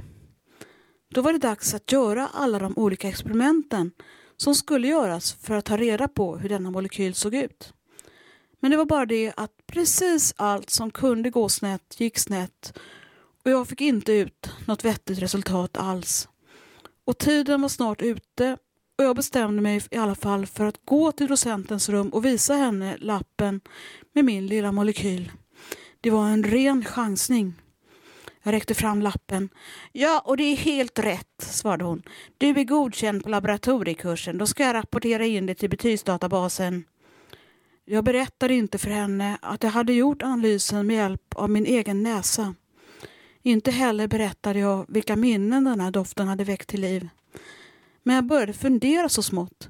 Då var det dags att göra alla de olika experimenten som skulle göras för att ta reda på hur denna molekyl såg ut. Men det var bara det att precis allt som kunde gå snett gick snett och jag fick inte ut något vettigt resultat alls. Och tiden var snart ute och jag bestämde mig i alla fall för att gå till docentens rum och visa henne lappen med min lilla molekyl. Det var en ren chansning. Jag räckte fram lappen. Ja, och det är helt rätt, svarade hon. Du är godkänd på laboratoriekursen. Då ska jag rapportera in dig till betygsdatabasen. Jag berättade inte för henne att jag hade gjort analysen med hjälp av min egen näsa. Inte heller berättade jag vilka minnen den här doften hade väckt till liv. Men jag började fundera så smått.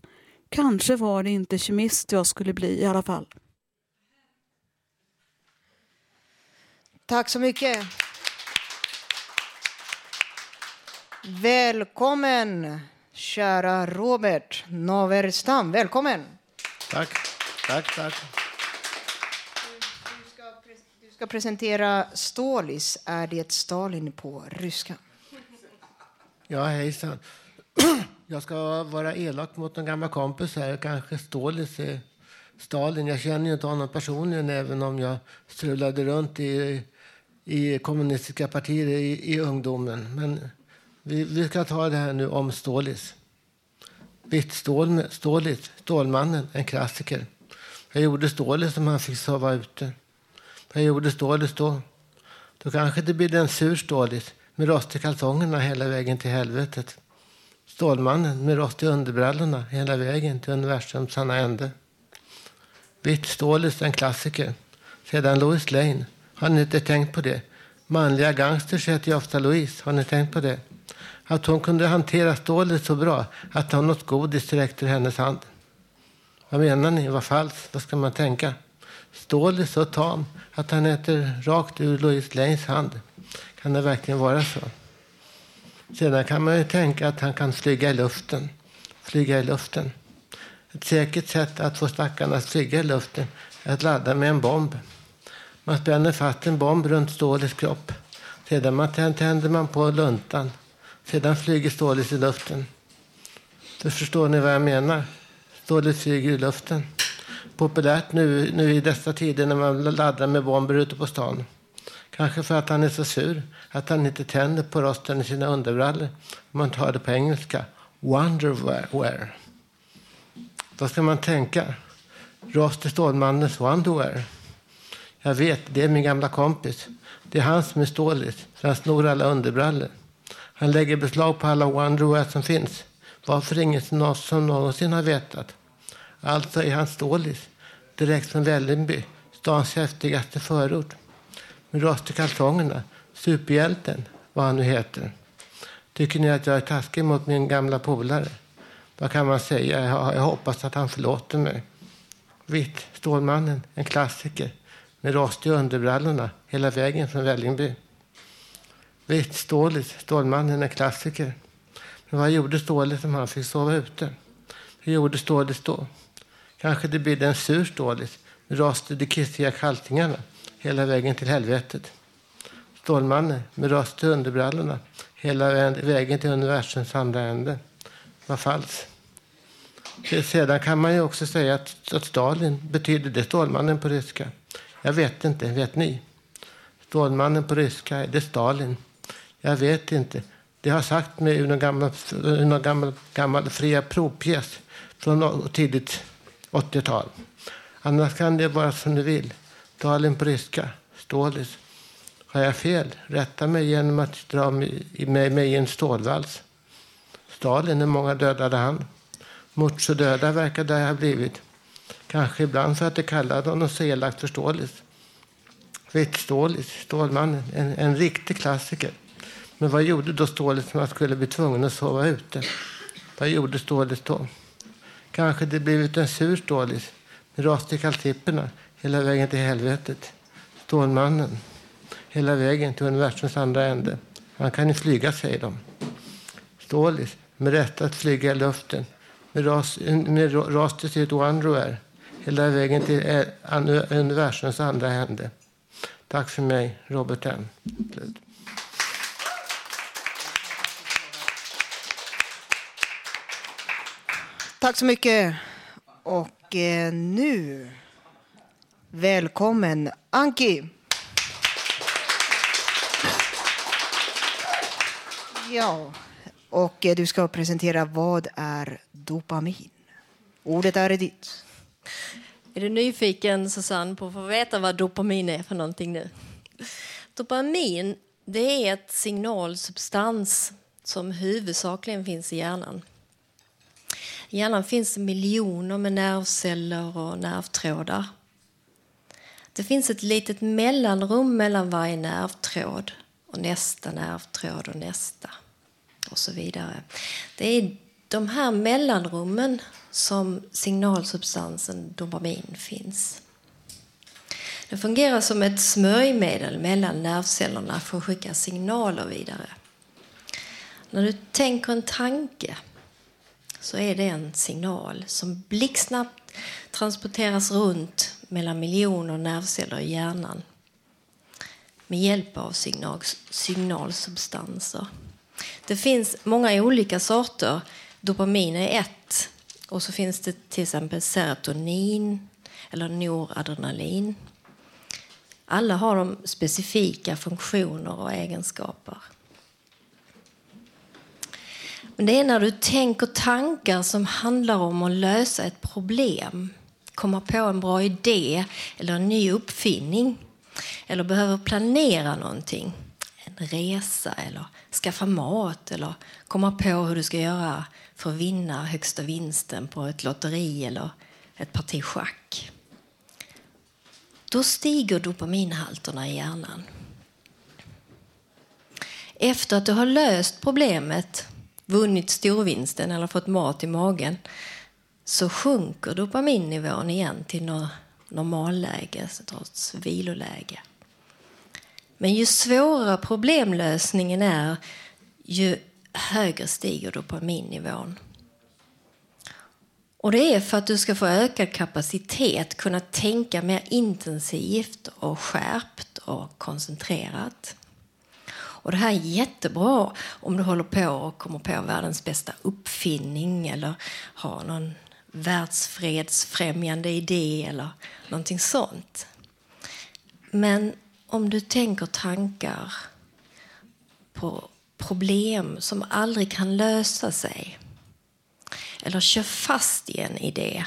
Kanske var det inte kemist jag skulle bli i alla fall. Tack så mycket. Välkommen, kära Robert Naverstam. Välkommen. Tack, tack, tack. Du ska presentera Stolis. Är det Stalin på ryska? Ja, hejsan. Jag ska vara elak mot en gammal kompis här. Kanske Stålis är Stalin. Jag känner ju inte honom personligen även om jag strulade runt i, i kommunistiska partier i, i ungdomen. Men vi, vi ska ta det här nu om Stålis. Vitt stål, Stålis, Stålmannen, en klassiker. Jag gjorde Stålis som han fick sova ute. Jag gjorde Stålis då. Då kanske det blir en sur Stålis med rost i kalsongerna hela vägen till helvetet. Stålmannen med rost i underbrallorna hela vägen till universums sanna ände. Vitt Stålis, en klassiker. Sedan Louis Lane. Har ni inte tänkt på det? Manliga gangsters heter ju ofta Louise. Har ni tänkt på det? Att hon kunde hantera stålet så bra att ha något godis direkt ur hennes hand. Vad menar ni? Vad falskt? Vad ska man tänka? Stål är så tam att han äter rakt ur Louise Lanes hand. Kan det verkligen vara så? Sedan kan man ju tänka att han kan flyga i luften. Flyga i luften. Ett säkert sätt att få stackarna att flyga i luften är att ladda med en bomb. Man spänner fast en bomb runt stålets kropp. Sedan man tänder man på luntan. Sedan flyger stålet i luften. Då förstår ni vad jag menar? Stålet flyger i luften. Populärt nu, nu i dessa tider när man laddar med bomber ute på stan. Kanske för att han är så sur att han inte tänder på rosten i sina underbrallor. Om man tar det på engelska. Wonderwear. Vad ska man tänka? Rost är Stålmannens Wonderwear. Jag vet, det är min gamla kompis. Det är han som är Stålis, för han snor alla underbrallor. Han lägger beslag på alla underwear som finns. Varför ingen som nå- som någonsin har vetat? Alltså är han Stålis, direkt från Vällingby, stans häftigaste förort. Med rost i kalsongerna, superhjälten, vad han nu heter. Tycker ni att jag är taskig mot min gamla polare? Vad kan man säga? Jag hoppas att han förlåter mig. Vitt, Stålmannen, en klassiker. Med rostiga underbrallorna hela vägen från Vällingby. Vitt, Stålis, Stålmannen, en klassiker. Men vad gjorde Stålis om han fick sova ute? Hur gjorde Stålis då? Kanske det bidde en sur Stålis med rostade kissiga kaltingarna hela vägen till helvetet. Stålmannen med rostiga underbrallorna hela vägen till universums andra ände. Vad falskt. Sedan kan man ju också säga att, att Stalin betyder det Stålmannen på ryska. Jag vet inte, vet ni? Stålmannen på ryska, är det Stalin? Jag vet inte. Det har sagt mig ur någon gammal, ur någon gammal, gammal fria provpjäs från tidigt 80-tal. Annars kan det vara som du vill. Stalin på ryska, Stålis. Har jag fel? Rätta mig genom att dra mig, i- mig, mig i en stålvals. Stalin, hur många dödade han? Mucho döda verkar det ha blivit. Kanske ibland för att de kallade honom så elakt för Stålis. Stålis, Stålmannen, en, en riktig klassiker. Men vad gjorde då Stålis när han skulle bli tvungen att sova ute? Vad gjorde Stålis då? Kanske det blivit en sur Stålis med ras till kaltipperna hela vägen till helvetet. Stålmannen, hela vägen till universums andra ände. Han kan ju flyga, säger de. Stålis, med rätt att flyga i luften. Med ras, med ras till sitt underwear. Hela vägen till universums andra ände. Tack för mig, Robert M. Slut. Tack så mycket. Och eh, nu, välkommen Anki. Ja, och eh, du ska presentera vad är dopamin? Ordet är ditt. Är du nyfiken, Susanne, på att få veta vad dopamin är för någonting nu? Dopamin det är ett signalsubstans som huvudsakligen finns i hjärnan. I hjärnan finns det miljoner med nervceller och nervtrådar. Det finns ett litet mellanrum mellan varje nervtråd och nästa nervtråd och nästa och så vidare. Det är de här mellanrummen som signalsubstansen dopamin finns. Den fungerar som ett smörjmedel mellan nervcellerna för att skicka signaler vidare. När du tänker en tanke så är det en signal som blixtsnabbt transporteras runt mellan miljoner nervceller i hjärnan med hjälp av signal, signalsubstanser. Det finns många olika sorter. Dopamin är ett. Och så finns det till exempel serotonin eller noradrenalin. Alla har de specifika funktioner och egenskaper. Men det är när du tänker tankar som handlar om att lösa ett problem, komma på en bra idé eller en ny uppfinning eller behöver planera någonting, en resa eller skaffa mat eller komma på hur du ska göra för att vinna högsta vinsten på ett lotteri eller ett parti schack. Då stiger dopaminhalterna i hjärnan. Efter att du har löst problemet, vunnit storvinsten eller fått mat i magen så sjunker dopaminnivån igen till normalläge, trots viloläge. Men ju svårare problemlösningen är, ju högre stiger dopaminnivån. Och det är för att du ska få ökad kapacitet, kunna tänka mer intensivt och skärpt och koncentrerat. Och det här är jättebra om du håller på och kommer på världens bästa uppfinning eller har någon världsfredsfrämjande idé eller någonting sånt. Men om du tänker tankar på problem som aldrig kan lösa sig Eller kör fast i en idé.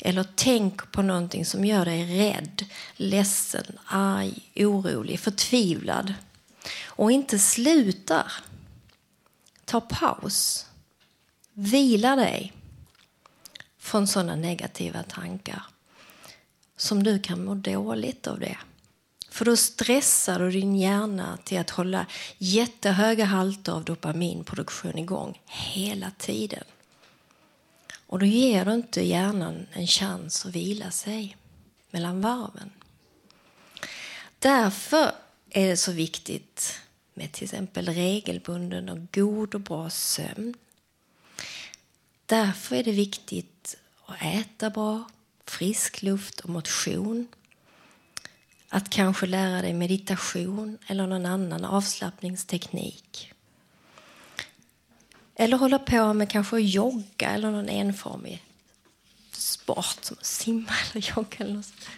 Eller tänk på någonting som gör dig rädd, ledsen, arg, orolig, förtvivlad. Och inte slutar. Ta paus. Vila dig från sådana negativa tankar som du kan må dåligt av det. För då stressar du din hjärna till att hålla jättehöga halter av dopaminproduktion igång hela tiden. Och då ger du inte hjärnan en chans att vila sig mellan varven. Därför är det så viktigt med till exempel regelbunden och god och bra sömn. Därför är det viktigt att äta bra, frisk luft och motion. Att kanske lära dig meditation eller någon annan avslappningsteknik. Eller hålla på med kanske jogga eller någon enformig sport som att simma eller jogga. Eller något.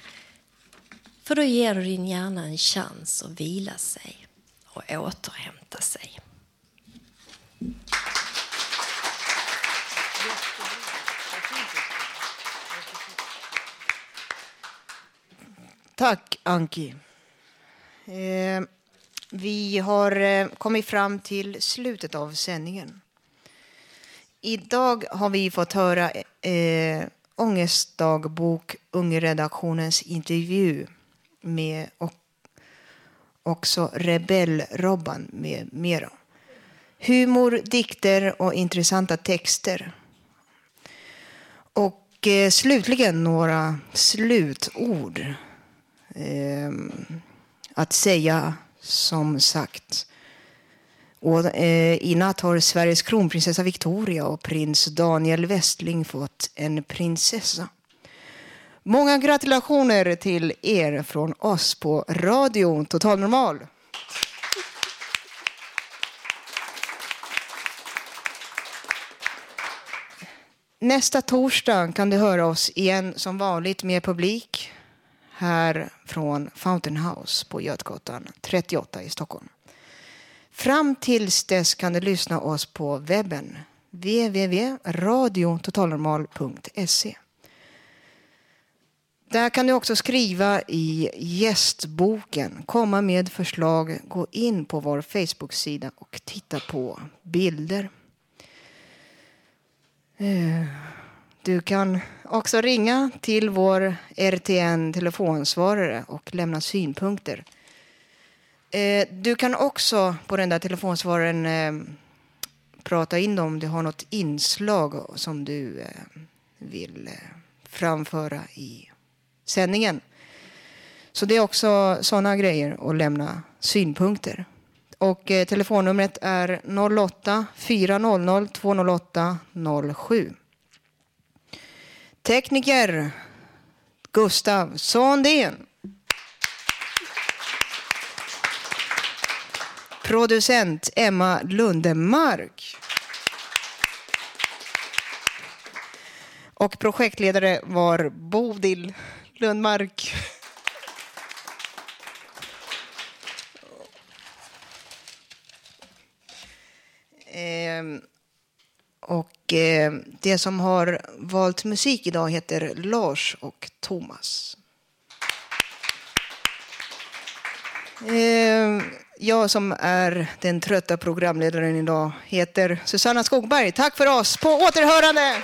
För då ger du din hjärna en chans att vila sig och återhämta sig. Tack, Anki. Eh, vi har eh, kommit fram till slutet av sändningen. Idag har vi fått höra eh, Ångestdagbok Ungredaktionens intervju med och också Rebell-Robban med mera. Humor, dikter och intressanta texter. Och eh, slutligen några slutord eh, att säga som sagt. Och, eh, I natt har Sveriges kronprinsessa Victoria och prins Daniel Westling fått en prinsessa. Många gratulationer till er från oss på Radio Total Normal. Nästa torsdag kan du höra oss igen som vanligt med publik här från Fountain House på Götgatan 38 i Stockholm. Fram tills dess kan du lyssna oss på webben www.radiototalnormal.se. Där kan du också skriva i gästboken, komma med förslag, gå in på vår Facebook-sida och titta på bilder. Eh, du kan också ringa till vår RTN telefonsvarare och lämna synpunkter. Eh, du kan också på den där telefonsvararen eh, prata in om du har något inslag som du eh, vill framföra i sändningen. Så det är också sådana grejer att lämna synpunkter. Och eh, telefonnumret är 08 400 208 07. Tekniker Gustav Sondén. Producent Emma Lundemark. Och projektledare var Bodil Lundmark. Ehm, och och eh, det som har valt musik idag heter Lars och Thomas. Eh, jag som är den trötta programledaren idag heter Susanna Skogberg. Tack för oss. På återhörande!